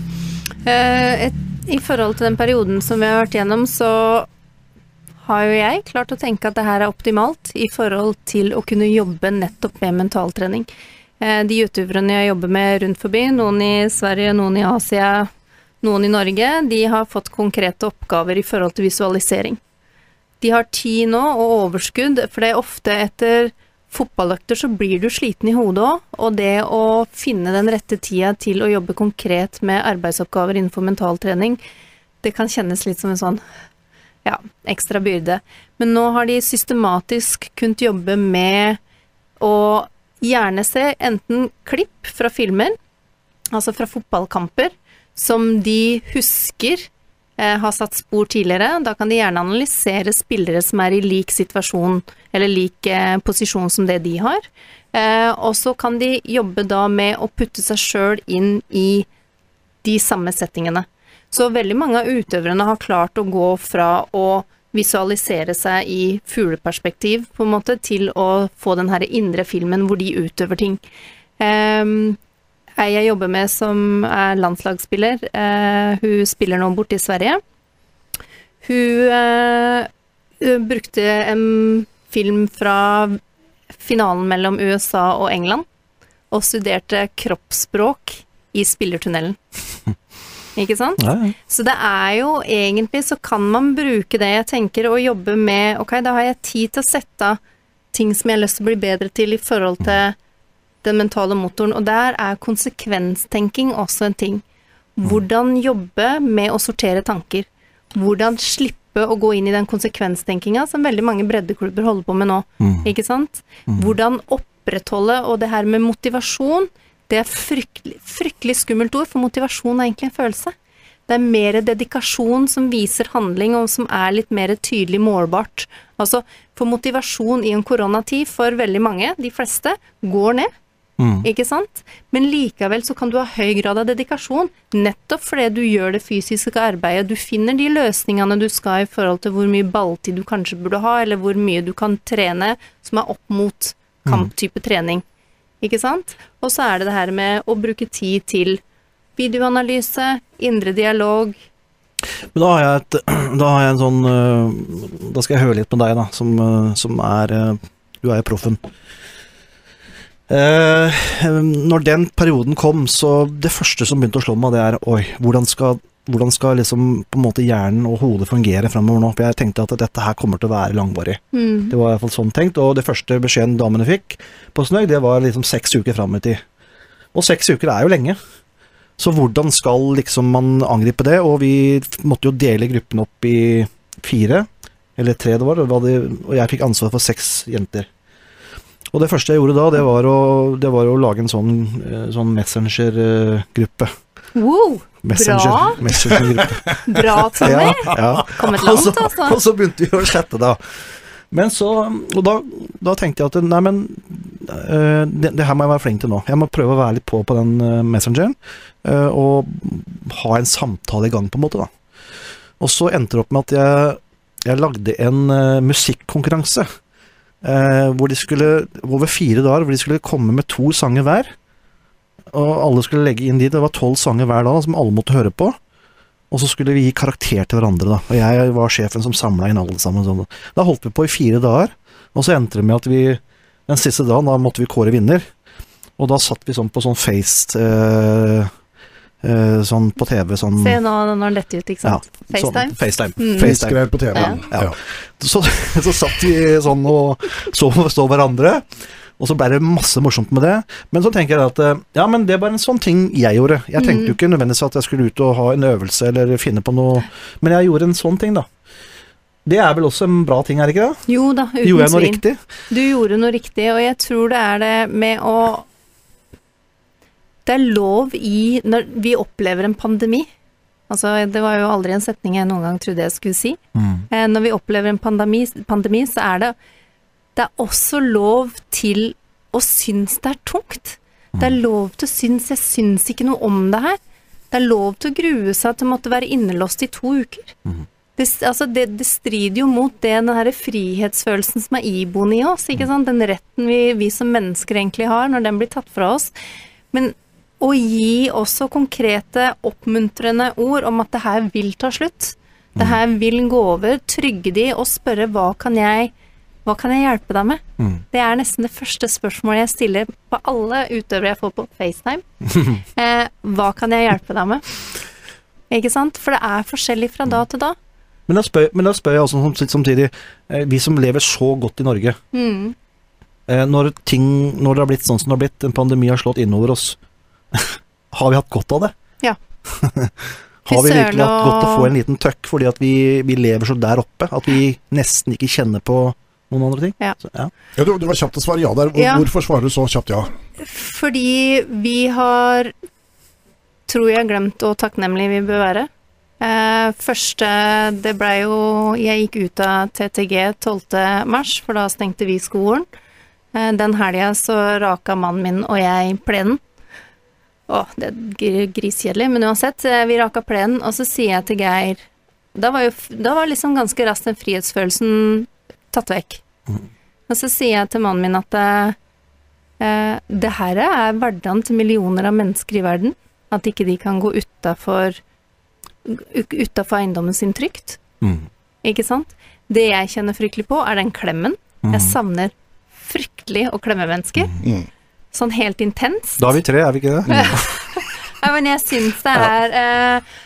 I forhold til den perioden som vi har vært gjennom, så har jo jeg klart å tenke at det her er optimalt i forhold til å kunne jobbe nettopp med mentaltrening. Eh, de utøverne jeg jobber med rundt forbi, noen i Sverige, noen i Asia, noen i Norge, de har fått konkrete oppgaver i forhold til visualisering. De har tid nå og overskudd, for det er ofte etter fotballøkter så blir du sliten i hodet òg, og det å finne den rette tida til å jobbe konkret med arbeidsoppgaver innenfor mentaltrening, det kan kjennes litt som en sånn ja, ekstra byrde. Men nå har de systematisk kunnet jobbe med å gjerne se enten klipp fra filmer, altså fra fotballkamper, som de husker har satt spor tidligere. Da kan de gjerne analysere spillere som er i lik situasjon eller lik eh, posisjon som det de har. Eh, og så kan de jobbe da med å putte seg sjøl inn i de samme settingene. Så veldig mange av utøverne har klart å gå fra å visualisere seg i fugleperspektiv, på en måte, til å få den her indre filmen hvor de utøver ting. Um, jeg jobber med som er landslagsspiller, uh, hun spiller nå borte i Sverige. Hun uh, brukte en film fra finalen mellom USA og England, og studerte kroppsspråk i spillertunnelen. Ikke sant? Ja, ja. Så det er jo egentlig så kan man bruke det jeg tenker og jobbe med Ok, da har jeg tid til å sette av ting som jeg har lyst til å bli bedre til i forhold til den mentale motoren, og der er konsekvenstenking også en ting. Hvordan jobbe med å sortere tanker. Hvordan slippe å gå inn i den konsekvenstenkinga som veldig mange breddeklubber holder på med nå. Ikke sant? Hvordan opprettholde, og det her med motivasjon, det er fryktelig, fryktelig skummelt ord, for motivasjon er egentlig en følelse. Det er mer dedikasjon som viser handling, og som er litt mer tydelig målbart. Altså, for motivasjon i en koronatid for veldig mange, de fleste, går ned. Ikke sant? Men likevel så kan du ha høy grad av dedikasjon, nettopp fordi du gjør det fysiske arbeidet. Du finner de løsningene du skal i forhold til hvor mye balltid du kanskje burde ha, eller hvor mye du kan trene som er opp mot kamptype trening. Ikke sant? Og så er det det her med å bruke tid til videoanalyse, indre dialog. Men da har et, da har jeg en sånn øh, Da skal jeg høre litt med deg, da, som, øh, som er øh, Du er jo proffen. Eh, når den perioden kom, så det første som begynte å slå meg, det er oi, hvordan skal, hvordan skal liksom på en måte hjernen og hodet fungere fremover nå? For jeg tenkte at dette her kommer til å være langvarig. Mm. Det var i hvert fall sånn tenkt, og det første beskjeden damene fikk på Snøy, det var liksom seks uker fram i tid. Og seks uker er jo lenge. Så hvordan skal liksom man angripe det? Og vi måtte jo dele gruppen opp i fire, eller tre det var, og og jeg fikk ansvar for seks jenter. Og det første jeg gjorde da, det var å, det var å lage en sånn, eh, sånn Messenger-gruppe. Wow! Messenger, Bra! Messenger-gruppe. Bra, Tommy. Ja, ja. Kommet langt, altså. og så begynte vi å chatte, da. Men så Og da, da tenkte jeg at nei, men eh, det, det her må jeg være flink til nå. Jeg må prøve å være litt på på den uh, messengeren. eh, og ha en samtale i gang, på en måte, da. Og så endte det opp med at jeg, jeg lagde en eh, musikkonkurranse. Eh, hvor de skulle Over fire dager hvor de skulle komme med to sanger hver. Og alle skulle legge inn de. Det var tolv sanger hver dag som alle måtte høre på. Og så skulle vi gi karakter til hverandre, da. Og jeg var sjefen som samla inn alle sammen. Sånn. Da holdt vi på i fire dager, og så endte det med at vi den siste dagen, da måtte vi kåre vinner. Og da satt vi sånn på sånn face eh, Sånn på TV, sånn Se nå når han dette ut, ikke sant. Ja, FaceTime. FaceTime. Mm. FaceTime. På TV. Ja. Ja. Så, så satt vi sånn og så, så hverandre, og så ble det masse morsomt med det. Men så tenker jeg at eh, ja, men det var en sånn ting jeg gjorde. Jeg tenkte jo ikke nødvendigvis at jeg skulle ut og ha en øvelse eller finne på noe, men jeg gjorde en sånn ting, da. Det er vel også en bra ting, er det ikke det? Jo da, uten Gjorde jeg noe svin. riktig? Du gjorde noe riktig, og jeg tror det er det med å Det er lov i Når vi opplever en pandemi Altså, det var jo aldri en setning jeg noen gang trodde jeg skulle si. Eh, Når vi opplever en pandemi, pandemi, så er det Det er også lov til å synes det er tungt. Det er lov til å synes Jeg syns ikke noe om det her. Det er lov til å grue seg til å måtte være innelåst i to uker. Det, altså det, det strider jo mot det, den her frihetsfølelsen som er iboende i oss. ikke sant? Den retten vi, vi som mennesker egentlig har, når den blir tatt fra oss. Men å gi også konkrete, oppmuntrende ord om at det her vil ta slutt. Det her vil gå over. Trygge de og spørre hva kan jeg hva kan jeg hjelpe deg med? Mm. Det er nesten det første spørsmålet jeg stiller på alle utøvere jeg får på FaceTime. Eh, hva kan jeg hjelpe deg med? Ikke sant? For det er forskjellig fra da til da. Men da spør, men da spør jeg også samtidig, eh, vi som lever så godt i Norge, Mm. eh, når, ting, når det har blitt sånn som det har blitt, en pandemi har slått innover oss, har vi hatt godt av det? Ja. har vi virkelig hatt godt av å få en liten tøkk fordi at vi, vi lever så der oppe at vi nesten ikke kjenner på noen andre ting? Ja. Så, ja. Ja, du, du var kjapt til å svare ja der. Hvor, Ja. Hvorfor svarer du så kjapt ja? Fordi vi har, tror jeg, glemt hvor takknemlige vi bør være. Eh, første Det blei jo Jeg gikk ut av TTG 12. mars, for da stengte vi skolen. Eh, den helga så raka mannen min og jeg plenen. Å, det er gr- griskjedelig, men uansett. eh, Vi raka plenen, og så sier jeg til Geir Da var jo da var liksom ganske raskt den frihetsfølelsen tatt vekk. Og så sier jeg til mannen min at eh, eh, det her er hverdagen til millioner av mennesker i verden. At ikke de kan gå utafor utafor eiendommen sin trygt. Mm. Ikke sant? Det jeg kjenner fryktelig på, er den klemmen. Jeg savner fryktelig å klemme mennesker. Mm. Sånn helt intenst. Da er vi tre, er vi ikke det? Ja, men jeg syns det er eh,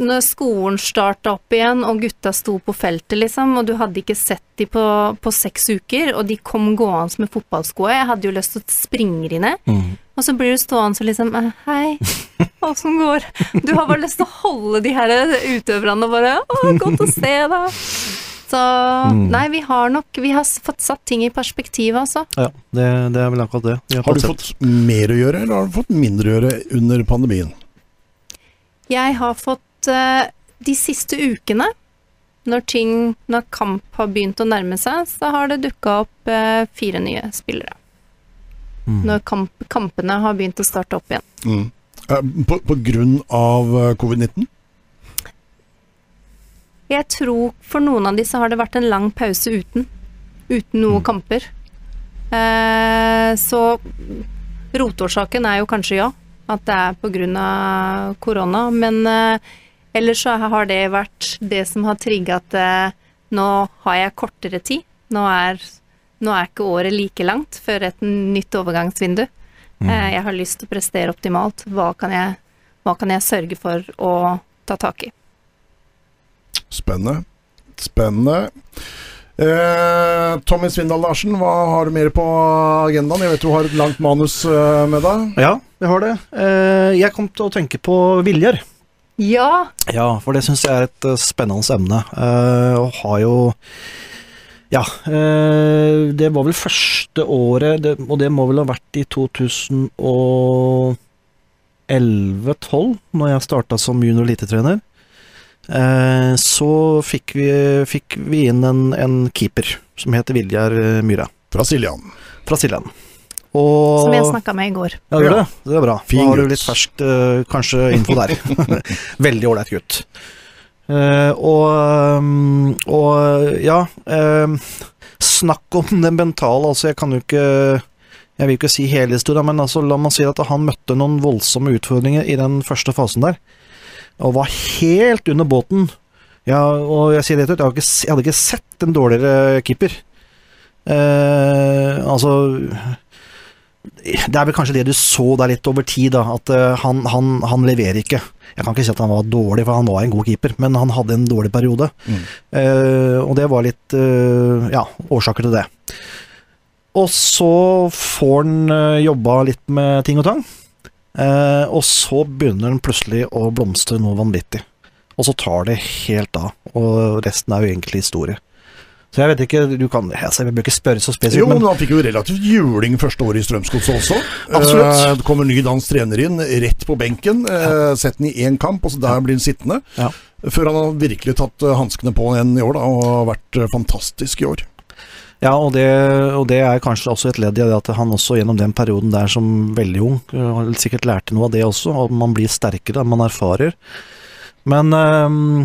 Når skolen starta opp igjen, og gutta sto på feltet, liksom, og du hadde ikke sett de på, på seks uker, og de kom gående med fotballskoa Jeg hadde jo lyst til å springe de ned. Mm. Og så blir du stående så liksom eh, Hei, åssen går? Du har bare lyst til å holde de her utøverne og bare Å, godt å se deg. Så nei, vi har nok Vi har fått satt ting i perspektiv, altså. Ja, det, det er vel akkurat det. Har, Har du fått mer å gjøre, eller har du fått mindre å gjøre under pandemien? Jeg har fått uh, de siste ukene, når ting Når kamp har begynt å nærme seg, så har det dukka opp uh, fire nye spillere. Mm. Når kamp, kampene har begynt å starte opp igjen. Mm. Eh, På, på grunn av eh, covid-19? Jeg tror for noen av de så har det vært en lang pause uten. Uten noe kamper. Eh, så rotårsaken er jo kanskje ja, at det er av korona. Men eh, ellers så har det vært det som har trigga at eh, nå har jeg kortere tid. Nå er, nå er ikke året like langt før et nytt overgangsvindu. Eh, jeg har lyst til å prestere optimalt. Hva kan jeg, hva kan jeg sørge for å ta tak i? Spennende. Spennende. Eh, Tommy Svindal Larsen, hva har du mer på agendaen? Jeg vet du har et langt manus eh, med deg. Ja, jeg har det. Eh, Jeg kom til å tenke på Viljar. Ja, Ja, for det syns jeg er et eh, spennende emne. Eh, og har jo Ja, eh, det var vel første året, det, og det må vel ha vært i 2011-12, når jeg starta som junior elitetrener. Eh, så fikk vi, fikk vi inn en, en keeper som heter Viljar eh, Myhra Fra Siljan. fra Siljan. Og som jeg snakka med i går. ja, gjør det? Det er bra. Fin da har du litt ferskt, eh, kanskje, info der. Veldig ålreit gutt. Eh, og, og ja Snakk om det mentale, altså. Jeg kan jo ikke Jeg vil ikke si hele historien, men altså, la meg si at han møtte noen voldsomme utfordringer i den første fasen der. Og var helt under båten. Ja, og jeg sier det ut, jeg, ikke, jeg hadde ikke sett en dårligere keeper. Eh, altså det er vel kanskje det du så der litt over tid, da. At eh, han, han, han leverer ikke. Jeg kan ikke si at han var dårlig, for han var en god keeper, men han hadde en dårlig periode. Mm. Eh, og det var litt eh, ja, årsaker til det. Og så får han uh, jobba litt med ting og tang. Eh, og så begynner den plutselig å blomstre noe vanvittig. Og så tar det helt av. Og resten er jo egentlig historie. Så jeg vet ikke, du kan altså, Jeg bør ikke spørre så spesifikt, Jo, men han fikk jo relativt juling første året i Strømsgodset også. Absolutt. Eh, det kommer en ny dansk trener inn, rett på benken. Eh, Sett den i én kamp, og så der blir han sittende. Ja. Før han har virkelig tatt eh, hanskene på igjen i år, da, og har vært eh, fantastisk i år. Ja, og det, og det er kanskje også et ledd i det at han også gjennom den perioden der som veldig ung, øh, sikkert lærte noe av det også, og man blir sterkere, man erfarer. Men øhm,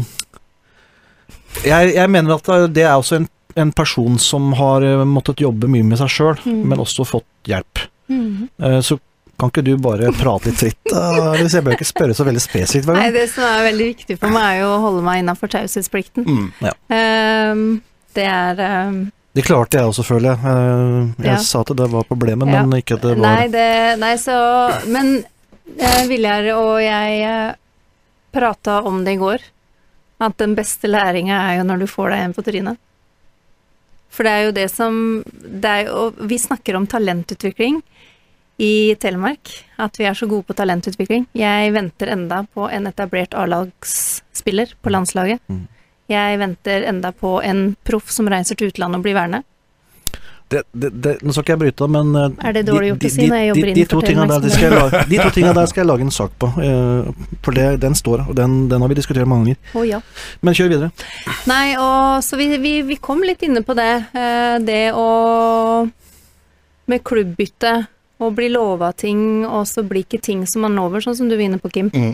jeg, jeg mener at det er også en, en person som har øh, måttet jobbe mye med seg sjøl, Mm. men også fått hjelp. Eh, Så kan ikke du bare prate litt fritt? Hvis Jeg bør ikke spørre så veldig spesifikt Nei, det som er veldig viktig for meg, er jo å holde meg innafor taushetsplikten. Mm. ja. det er ehm, Det klarte jeg også, føler jeg. Eh, Jeg Ja. sa at det var problemet, Ja. men ikke at det var Nei, det, nei, så Men eh, Viljar og jeg eh, prata om det i går. At den beste læringa er jo når du får deg en på trynet. For det er jo det som det er jo, Vi snakker om talentutvikling i Telemark. At vi er så gode på talentutvikling. Jeg venter enda på en etablert A-lagsspiller på landslaget. Mm. Jeg venter enda på en proff som reiser til utlandet og blir værende. Det, det, det, nå skal ikke jeg bryte av, men eh, Er det dårlig gjort å si når jeg jobber tingene der, de, skal jeg lage, de to tingene der skal jeg lage en sak på. eh, For det, den står, og den, den har vi diskutert mange ganger. Oh, ja. Men kjør videre. Nei, og så vi, vi, vi kom litt inne på det. eh, Det å Med klubbbytte og bli lova ting, og så blir ikke ting som man lover, sånn som du var inne på, Kim. Mm.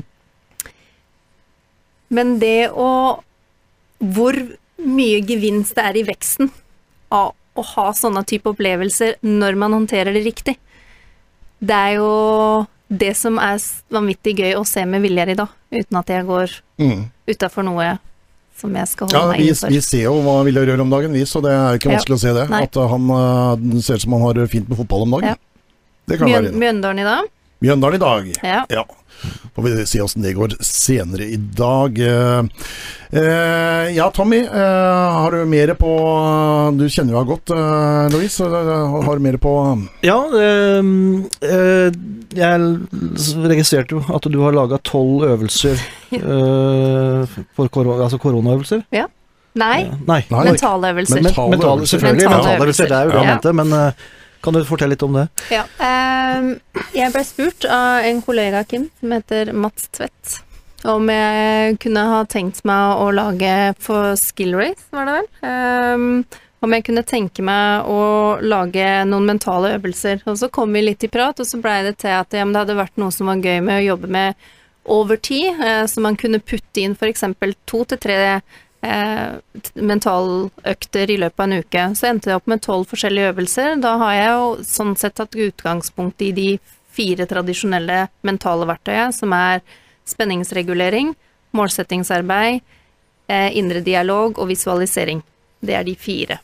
Men det å Hvor mye gevinst det er i veksten av å ha sånne type opplevelser når man håndterer det riktig. Det er jo det som er vanvittig gøy å se med Viljar i dag, uten at jeg går Mm. utafor noe som jeg skal Ja, holde meg vi, innenfor. vi ser jo hva Viljar gjør om dagen, vi, så det er ikke Ja. vanskelig å se det. Nei. At uh, han uh, ser ut som han har fint med fotball om dagen. Ja. Det kan Mjøn, være det. Mjøndalen i dag? Mjøndalen i dag. Ja. Ja. Får vi se åssen det går senere i dag. Eh, eh, ja, Tommy. eh, har du mer på Du kjenner jo henne godt, eh, Louise. eh, Har du mer på Ja, ehm, eh, jeg registrerte jo at du har laga tolv øvelser eh, for korona, altså koronaøvelser. Nei, Eh, Nei. Nei, mentale øvelser. Men, men, Mentale mentale, selvfølgelig. Mentale Mentale øvelser, det er jo det jeg mente. Men eh, kan du fortelle litt om det? Ja. ehm, jeg ble spurt av en kollega, Kim, som heter Mats Tvedt, om jeg kunne ha tenkt meg å lage for Skill Race, var det vel? Ehm, om jeg kunne tenke meg å lage noen mentale øvelser. Og så kom vi litt i prat, og så blei det til at ja, det hadde vært noe som var gøy med å jobbe med over tid, eh, så man kunne putte inn f.eks. to til tre eh, mentaløkter i løpet av en uke. Så endte jeg opp med tolv forskjellige øvelser. Da har jeg jo sånn sett tatt utgangspunkt i de fire tradisjonelle mentale verktøyene, som er spenningsregulering, målsettingsarbeid, eh, indre dialog og visualisering. Det er de fire.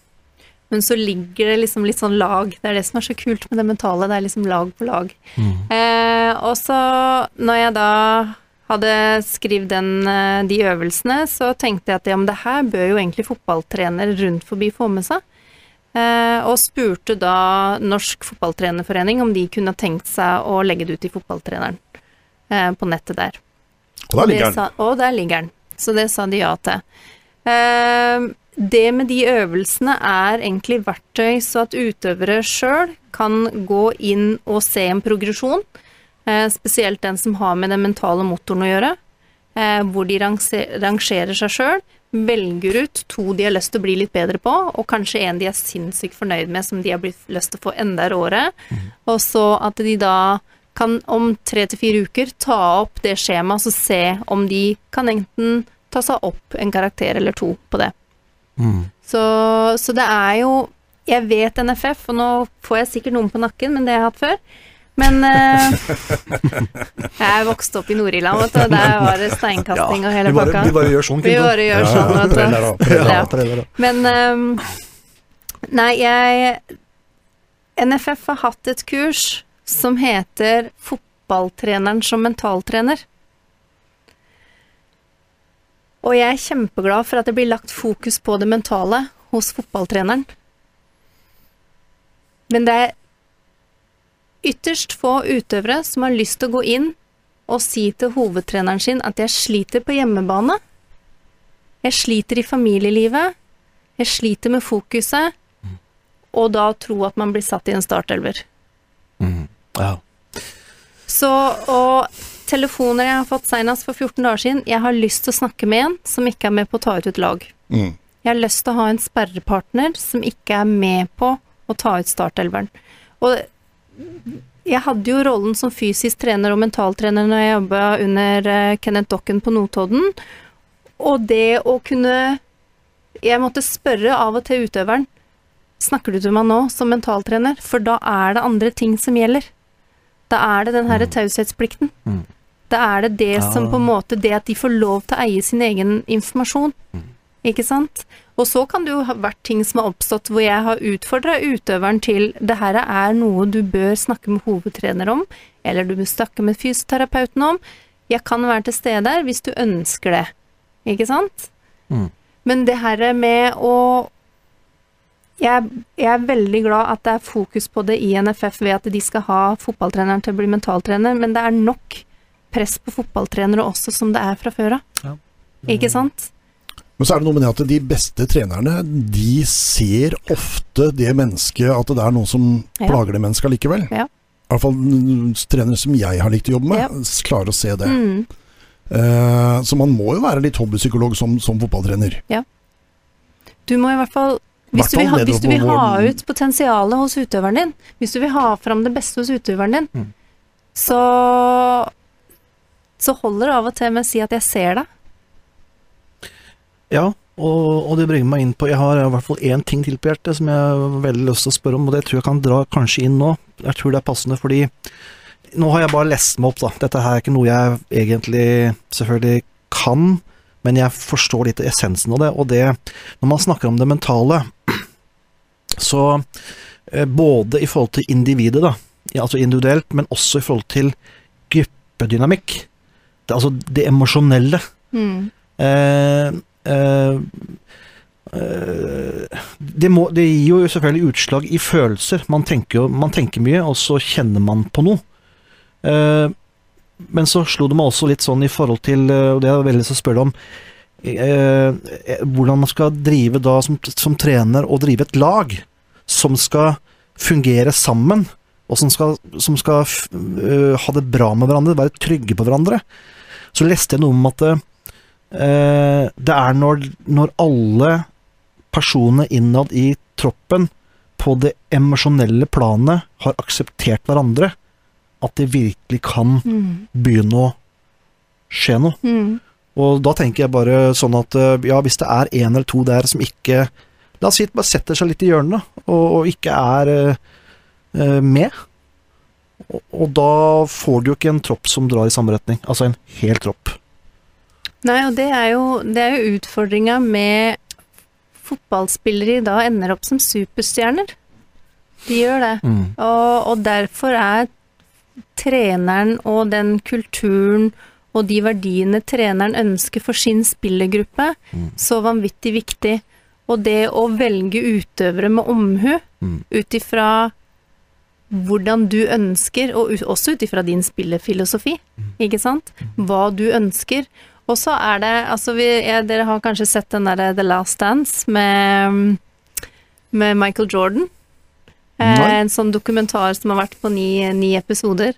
Men så ligger det liksom litt sånn lag. Det er det som er så kult med det mentale. Det er liksom lag på lag. Eh, og så, når jeg da hadde skrevet eh, de øvelsene, så tenkte jeg at ja, men det her bør jo egentlig fotballtrenere rundt forbi få med seg. Eh, og spurte da Norsk Fotballtrenerforening om de kunne tenkt seg å legge det ut i fotballtreneren eh, på nettet der. Og der ligger den. Og der ligger den. Så det sa de ja til. Eh, det med de øvelsene er egentlig verktøy så at utøvere sjøl kan gå inn og se en progresjon. Eh, spesielt den som har med den mentale motoren å gjøre. Eh, hvor de rangerer seg sjøl. Velger ut to de har lyst til å bli litt bedre på, og kanskje en de er sinnssykt fornøyd med, som de har blitt lyst til å få enda råere. Og så at de da kan om tre til fire uker ta opp det skjemaet og se om de kan enten ta seg opp en karakter eller to på det. Så, så det er jo Jeg vet NFF, og nå får jeg sikkert noen på nakken, men det jeg har jeg hatt før. Men uh, jeg er vokst opp i Nord-Irland, vet du. Der var det steinkasting og hele pakka. vi bare gjør sånn, Vi bare gjør sånn, vet du. Preller. Ja, Ja. Men um, Nei, jeg NFF har hatt et kurs som heter Fotballtreneren som mentaltrener. Og jeg er kjempeglad for at det blir lagt fokus på det mentale hos fotballtreneren. Men det er ytterst få utøvere som har lyst til å gå inn og si til hovedtreneren sin at jeg sliter på hjemmebane. Jeg sliter i familielivet. Jeg sliter med fokuset. Og da tro at man blir satt i en startelver. Ja. Så, og telefoner jeg har fått senest for 14 dager siden Jeg har lyst til å snakke med en som ikke er med på å ta ut et lag. Mm. Jeg har lyst til å ha en sperrepartner som ikke er med på å ta ut startelveren. Og jeg hadde jo rollen som fysisk trener og mentaltrener når jeg jobba under eh, Kenneth Dokken på Notodden. Og det å kunne Jeg måtte spørre av og til utøveren Snakker du til meg nå som mentaltrener? For da er det andre ting som gjelder. Da er det den herre taushetsplikten. Mm. Da er det det som på en måte Det at de får lov til å eie sin egen informasjon. Ikke sant? Og så kan det jo ha vært ting som har oppstått hvor jeg har utfordra utøveren til det her er noe du bør snakke med hovedtrener om, eller du bør snakke med fysioterapeuten om. Jeg kan være til stede der hvis du ønsker det. Ikke sant? Mm. Men det her med å jeg, jeg er veldig glad at det er fokus på det i NFF ved at de skal ha fotballtreneren til å bli mentaltrener, men det er nok press på fotballtrenere også som det er fra før av. Ja. Ikke sant? Men så er det noe med det at de beste trenerne, de ser ofte det mennesket At det er noen som Ja. plager det mennesket likevel. Ja. I hvert fall trenere som jeg har likt å jobbe med, Ja. klarer å se det. Mm. Uh, så man må jo være litt hobbypsykolog som, som fotballtrener. Du må i hvert fall hvis du, vil ha, hvis du vil ha ut potensialet hos utøveren din, hvis du vil ha fram det beste hos utøveren din, Mm. så så holder det av og til med å si at 'jeg ser deg'. Ja, og, og det bringer meg inn på Jeg har i hvert fall én ting til på hjertet som jeg har veldig lyst til å spørre om, og det tror jeg kan dra kanskje inn nå. Jeg tror det er passende, fordi nå har jeg bare lest meg opp, da. Dette her er ikke noe jeg egentlig selvfølgelig kan, men jeg forstår litt essensen av det. Og det, når man snakker om det mentale, så eh, både i forhold til individet, da, altså individuelt, men også i forhold til gruppedynamikk. Det, altså det emosjonelle. Mm. Eh, det, må, det gir jo selvfølgelig utslag i følelser. Man tenker, jo, man tenker mye, og så kjenner man på noe. Eh, men så slo det meg også litt sånn i forhold til, eh, og det er veldig lyst til å spørre om, eh, eh, hvordan man skal drive da som, som trener og drive et lag som skal fungere sammen, og som skal, som skal ha det bra med hverandre, være trygge på hverandre. Så leste jeg noe om at eh, det er når, når alle personene innad i troppen på det emosjonelle planet har akseptert hverandre, at det virkelig kan Mm. begynne å skje noe. Mm. Og da tenker jeg bare sånn at eh, ja, hvis det er en eller to der som ikke La oss si at bare setter seg litt i hjørnet, og, og ikke er eh, eh, med. Og, og da får du jo ikke en tropp som drar i samme retning. Altså en hel tropp. Nei, og det er jo, det er jo utfordringa med fotballspillere i dag ender opp som superstjerner. De gjør det. Og, og derfor er treneren og den kulturen og de verdiene treneren ønsker for sin spillergruppe, Mm. så vanvittig viktig. Og det å velge utøvere med omhu, Mm. ut ifra hvordan du ønsker, og også ut ifra din spillefilosofi, ikke sant? Hva du ønsker. Og så er det Altså, vi, ja, dere har kanskje sett den derre The Last Dance med, med Michael Jordan. Eh, en sånn dokumentar som har vært på ni, ni episoder.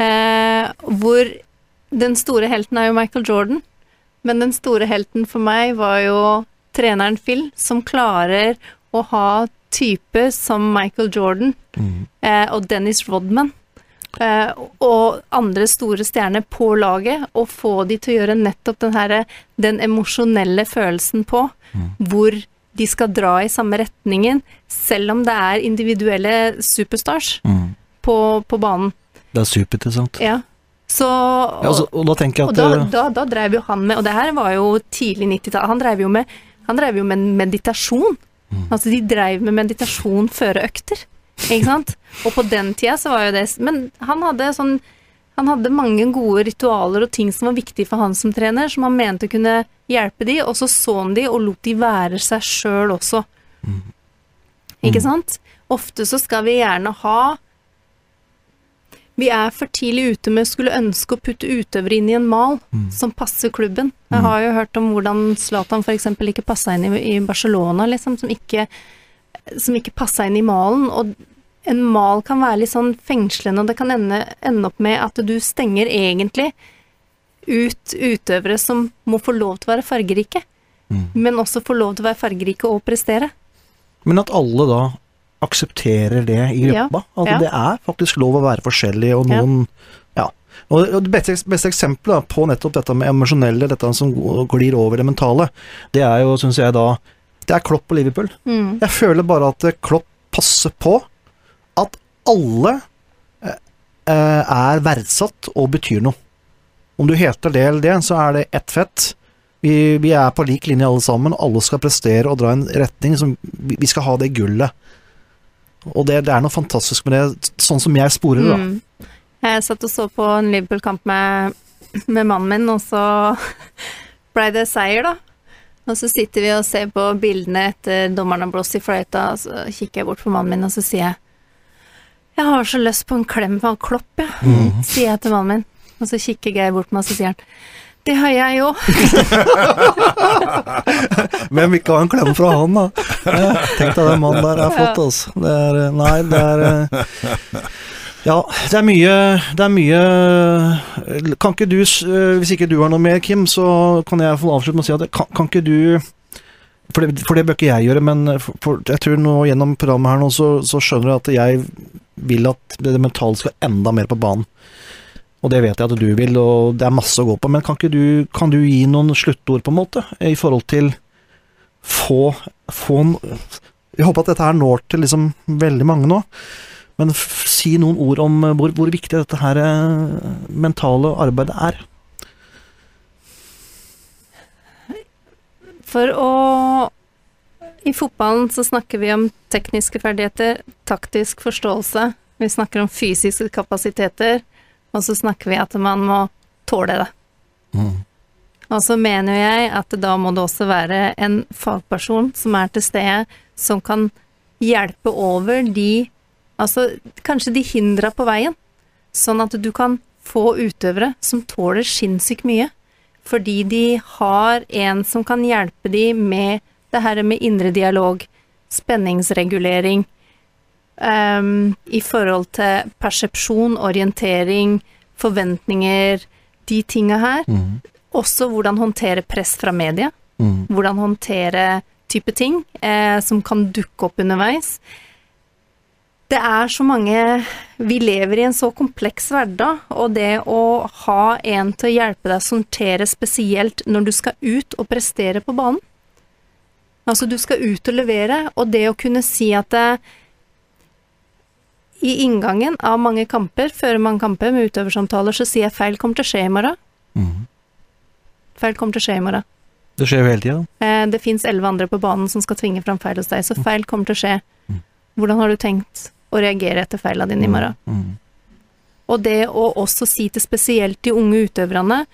Eh, hvor den store helten er jo Michael Jordan, men den store helten for meg var jo treneren Phil, som klarer å ha typer som Michael Jordan eh, og Dennis Rodman eh, og andre store stjerner på laget, og få de til å gjøre nettopp den her, den emosjonelle følelsen på, hvor de skal dra i samme retningen, selv om det er individuelle superstars på, på banen. Det er superinteressant. Ja. Så Ja, altså, og da tenker jeg at eh, da, da drev jo han med Og det her var jo tidlig 90-tall. Han drev jo med Han drev jo med meditasjon. Mm. Altså, de drev med meditasjon før økter. Ikke sant? Og på den tida så var jo det Men han hadde sånn Han hadde mange gode ritualer og ting som var viktige for han som trener, som han mente kunne hjelpe de, og så så han de og lot de være seg sjøl også. Mm. Ikke sant? Ofte så skal vi gjerne ha vi er for tidlig ute med å skulle ønske å putte utøvere inn i en mal som passer klubben. Jeg har jo hørt om hvordan Zlatan f.eks. ikke passa inn i, i Barcelona, liksom, som ikke, som ikke passa inn i malen. Og en mal kan være litt sånn fengslende, og det kan ende, ende opp med at du stenger egentlig ut utøvere som må få lov til å være fargerike, men også få lov til å være fargerike og prestere. Men at alle da aksepterer det i Ja, gruppa. At ja. det er faktisk lov å være forskjellig, og noen Ja. Og og det beste, beste eksempelet på nettopp dette med emosjonelle, dette som glir over det mentale, det er jo, syns jeg da Det er Klopp og Liverpool. Mm. Jeg føler bare at Klopp passer på alle eh, eh, er verdsatt og betyr noe. Om du heter det eller det, så er det ett fett. Vi, vi er på lik linje alle sammen, alle skal prestere og dra i en retning som Vi skal ha det gullet. Og det, det er noe fantastisk med det, sånn som jeg sporer det, da. Mm. Jeg satt og så på en Liverpool-kamp med, med mannen min, og så blei det seier, da. Og så sitter vi og ser på bildene etter dommeren har blåst i fløyta, og så kikker jeg bort på mannen min, og så sier jeg Jeg har så lyst på en klem av Klopp, jeg, mm. sier jeg til mannen min. Og så kikker Geir bort på meg, og så sier han Det har jeg òg. Hvem vil ikke ha en klem fra han, da? Eh, Tenk deg den mannen der er flott, altså. Det er eh, Nei, det er eh, Ja, det er mye Det er mye Kan ikke du, eh, hvis ikke du har noe mer, Kim, så kan jeg få avslutte med å si at kan, kan ikke du for det, for det bør ikke jeg gjøre, men for, for jeg tror nå gjennom programmet her nå, så, så skjønner jeg at jeg vil at det mentale skal enda mer på banen. Og det vet jeg at du vil, og det er masse å gå på. Men kan ikke du, kan du gi noen sluttord, på en måte, i forhold til få, få Jeg håper at dette her når til liksom veldig mange nå. Men si noen ord om eh, hvor, hvor viktig dette her eh, mentale arbeidet er. For å I fotballen så snakker vi om tekniske ferdigheter, taktisk forståelse. Vi snakker om fysiske kapasiteter, og så snakker vi at man må tåle det. Og så mener jeg at da må det også være en fagperson som er til stede, som kan hjelpe over de Altså kanskje de hindra på veien, sånn at du kan få utøvere som tåler sinnssykt mye. Fordi de har en som kan hjelpe de med det her med indre dialog, spenningsregulering, um, i forhold til persepsjon, orientering, forventninger, de tinga her. Også hvordan håndtere press fra media. Hvordan håndtere type ting eh, som kan dukke opp underveis. Det er så mange Vi lever i en så kompleks hverdag, og det å ha en til å hjelpe deg å sortere spesielt når du skal ut og prestere på banen Altså, du skal ut og levere, og det å kunne si at det, i inngangen av mange kamper, før mange kamper med utøversamtaler, så sier jeg feil kommer til å skje i morgen. Feil kommer til å skje i morgen. Det skjer jo hele tida. Eh, Det fins elleve andre på banen som skal tvinge fram feil hos deg, så feil kommer til å skje. Hvordan har du tenkt å reagere etter feila dine i morgen? Og det å også si til spesielt de unge utøverne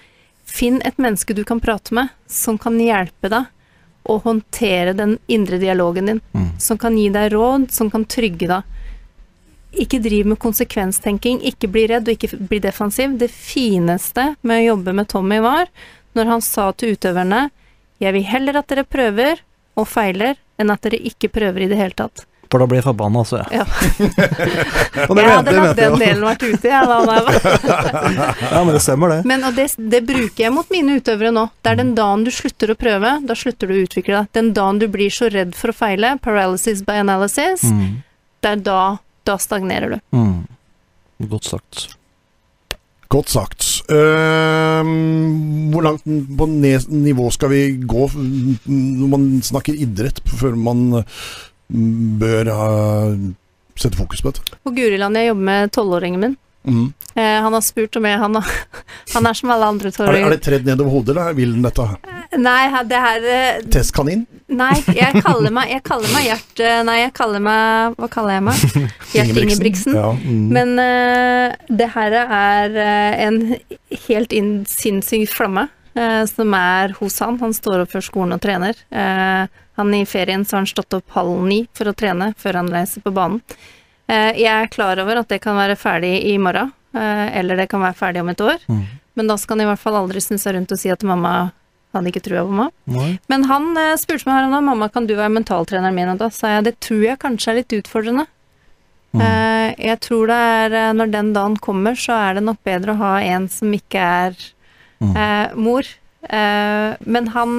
Finn et menneske du kan prate med, som kan hjelpe deg å håndtere den indre dialogen din. Som kan gi deg råd, som kan trygge deg. Ikke driv med konsekvenstenking, ikke bli redd og ikke bli defensiv. Det fineste med å jobbe med Tommy var når han sa til utøverne Jeg vil heller at dere prøver og feiler, enn at dere ikke prøver i det hele tatt. For da blir jeg forbanna, altså. Ja. Og det jeg hadde lagt latt den delen vært ute, jeg, da. jeg Ja, men det stemmer, det. Men og det, det bruker jeg mot mine utøvere nå. Det er den dagen du slutter å prøve, da slutter du å utvikle deg. Den dagen du blir så redd for å feile, paralysis by analysis, det er da, da stagnerer du. Mm. Godt sagt. Godt sagt. Uh, hvor langt på nivå skal vi gå mm, når man snakker idrett, før man mm, bør ha, sette fokus på dette? På Guriland jeg jobber med tolvåringen min. Mm. Eh, han har spurt om jeg han, han er som alle andre Er, det, er tolvåringer. det tredd nedover hodet, eller vil den dette? Nei, det her eh, Testkanin? Nei, jeg kaller meg Jeg kaller meg Gjert eh, Nei, jeg kaller meg Hva kaller jeg meg? Gjert Ingebrigtsen. Ja. Men eh, det her er eh, en helt inn, sinnssyk flamme eh, som er hos han. Han står opp før skolen og trener. Eh, han I ferien så har han stått opp halv ni for å trene før han reiser på banen. Eh, jeg er klar over at det kan være ferdig i morgen, eh, eller det kan være ferdig om et år. Men da skal han i hvert fall aldri snu seg rundt og si at mamma hadde ikke trua på meg. Nei. Men han eh, spurte meg her om mamma kan du være mentaltreneren min, og da sa jeg det tror jeg kanskje er litt utfordrende. Mm. jeg tror det er når den dagen kommer, så er det nok bedre å ha en som ikke er eh, mor. Eh, men han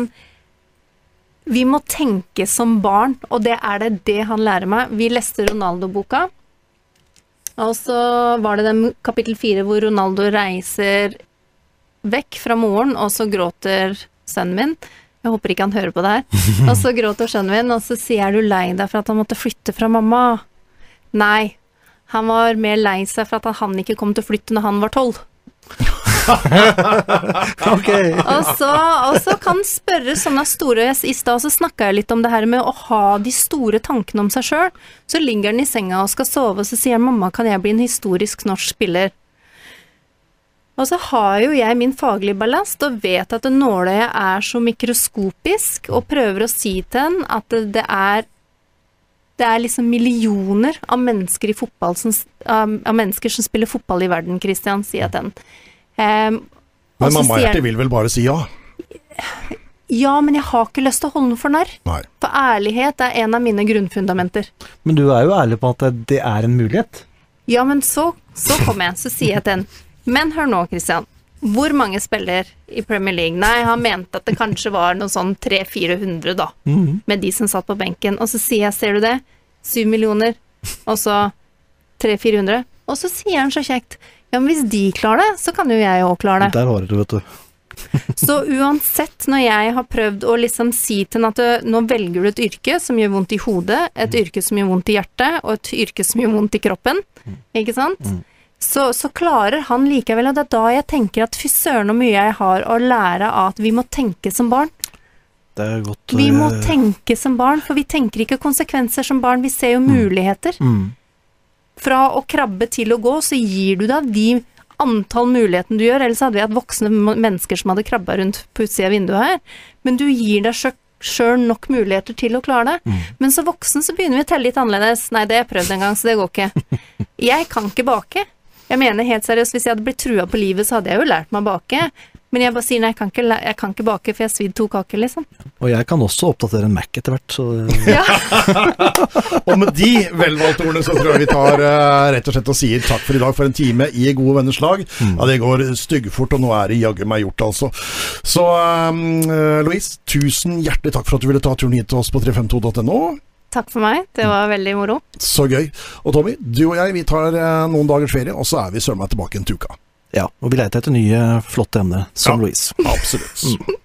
Vi må tenke som barn, og det er det det han lærer meg. Vi leste Ronaldo-boka, og så var det den kapittel fire hvor Ronaldo reiser vekk fra moren, og så gråter sønnen min. Jeg håper ikke han hører på det her. Og så gråter sønnen min, og så sier jeg er du lei deg for at han måtte flytte fra mamma? Nei. Han var mer lei seg for at han ikke kom til å flytte når han var tolv. Ok. Og så, og så kan spørre sånne store I stad så snakka jeg litt om det her med å ha de store tankene om seg sjøl. Så ligger han i senga og skal sove, og så sier 'mamma, kan jeg bli en historisk norsk spiller'? Og så har jo jeg min faglige ballast og vet at nåløyet er så mikroskopisk, og prøver å si til den at det, er det er liksom millioner av mennesker, fotball som, av mennesker som spiller fotball i verden, Christian, sier jeg til den. Og Men mamma sier Hjerte vil vel bare si ja? Ja, men jeg har ikke lyst til å holde noe for narr. For ærlighet er en av mine grunnfundamenter. Men du er jo ærlig på at det er en mulighet. Ja, men så, så kommer jeg, så sier jeg til en Men hør nå, Christian. Hvor mange spiller i Premier League? Nei, han mente at det kanskje var noe sånn 300-400, da. Mhm. Med de som satt på benken. Og så sier jeg, ser du det? 7 millioner. Og så 300-400. Og så sier han så kjekt Ja, men hvis de klarer det, så kan jo jeg òg klare det. Der har du det, vet du. Så uansett, når jeg har prøvd å liksom si til henne at du, nå velger du et yrke som gjør vondt i hodet, et yrke som gjør vondt i hjertet, og et yrke som gjør vondt i kroppen, ikke sant? Så, så klarer han likevel, og det er da jeg tenker at fy søren så mye jeg har å lære av at vi må tenke som barn. Det er godt Vi må eh, tenke som barn, for vi tenker ikke konsekvenser som barn, vi ser jo muligheter. mm. Fra å krabbe til å gå, så gir du deg de antall mulighetene du gjør, ellers hadde vi hatt voksne mennesker som hadde krabba rundt på utsida av vinduet her. Men du gir deg sjøl nok muligheter til å klare det. Men som voksen så begynner vi å telle litt annerledes. Nei, det har jeg prøvd en gang, så det går ikke. Jeg kan ikke bake. Jeg mener helt seriøst, hvis jeg hadde blitt trua på livet, så hadde jeg jo lært meg å bake. Men jeg bare sier nei, jeg kan ikke, jeg kan ikke bake, for jeg har svidd to kaker, liksom. Og jeg kan også oppdatere en Mac etter hvert, så Ja. Og med de velvalgte ordene så tror jeg vi tar uh, rett og slett og sier takk for i dag for en time i gode venners lag. Ja, det går styggfort, og nå er det jaggu meg gjort, altså. Så um, Louise, tusen hjertelig takk for at du ville ta turen hit til oss på 352.no. Takk for meg, det var veldig moro. Så gøy. Og Tommy, du og jeg vi tar eh, noen dagers ferie, og så er vi søren meg tilbake en uke. Ja. Og vi leter etter nye, flotte emner, som Ja. Louise. Absolutt.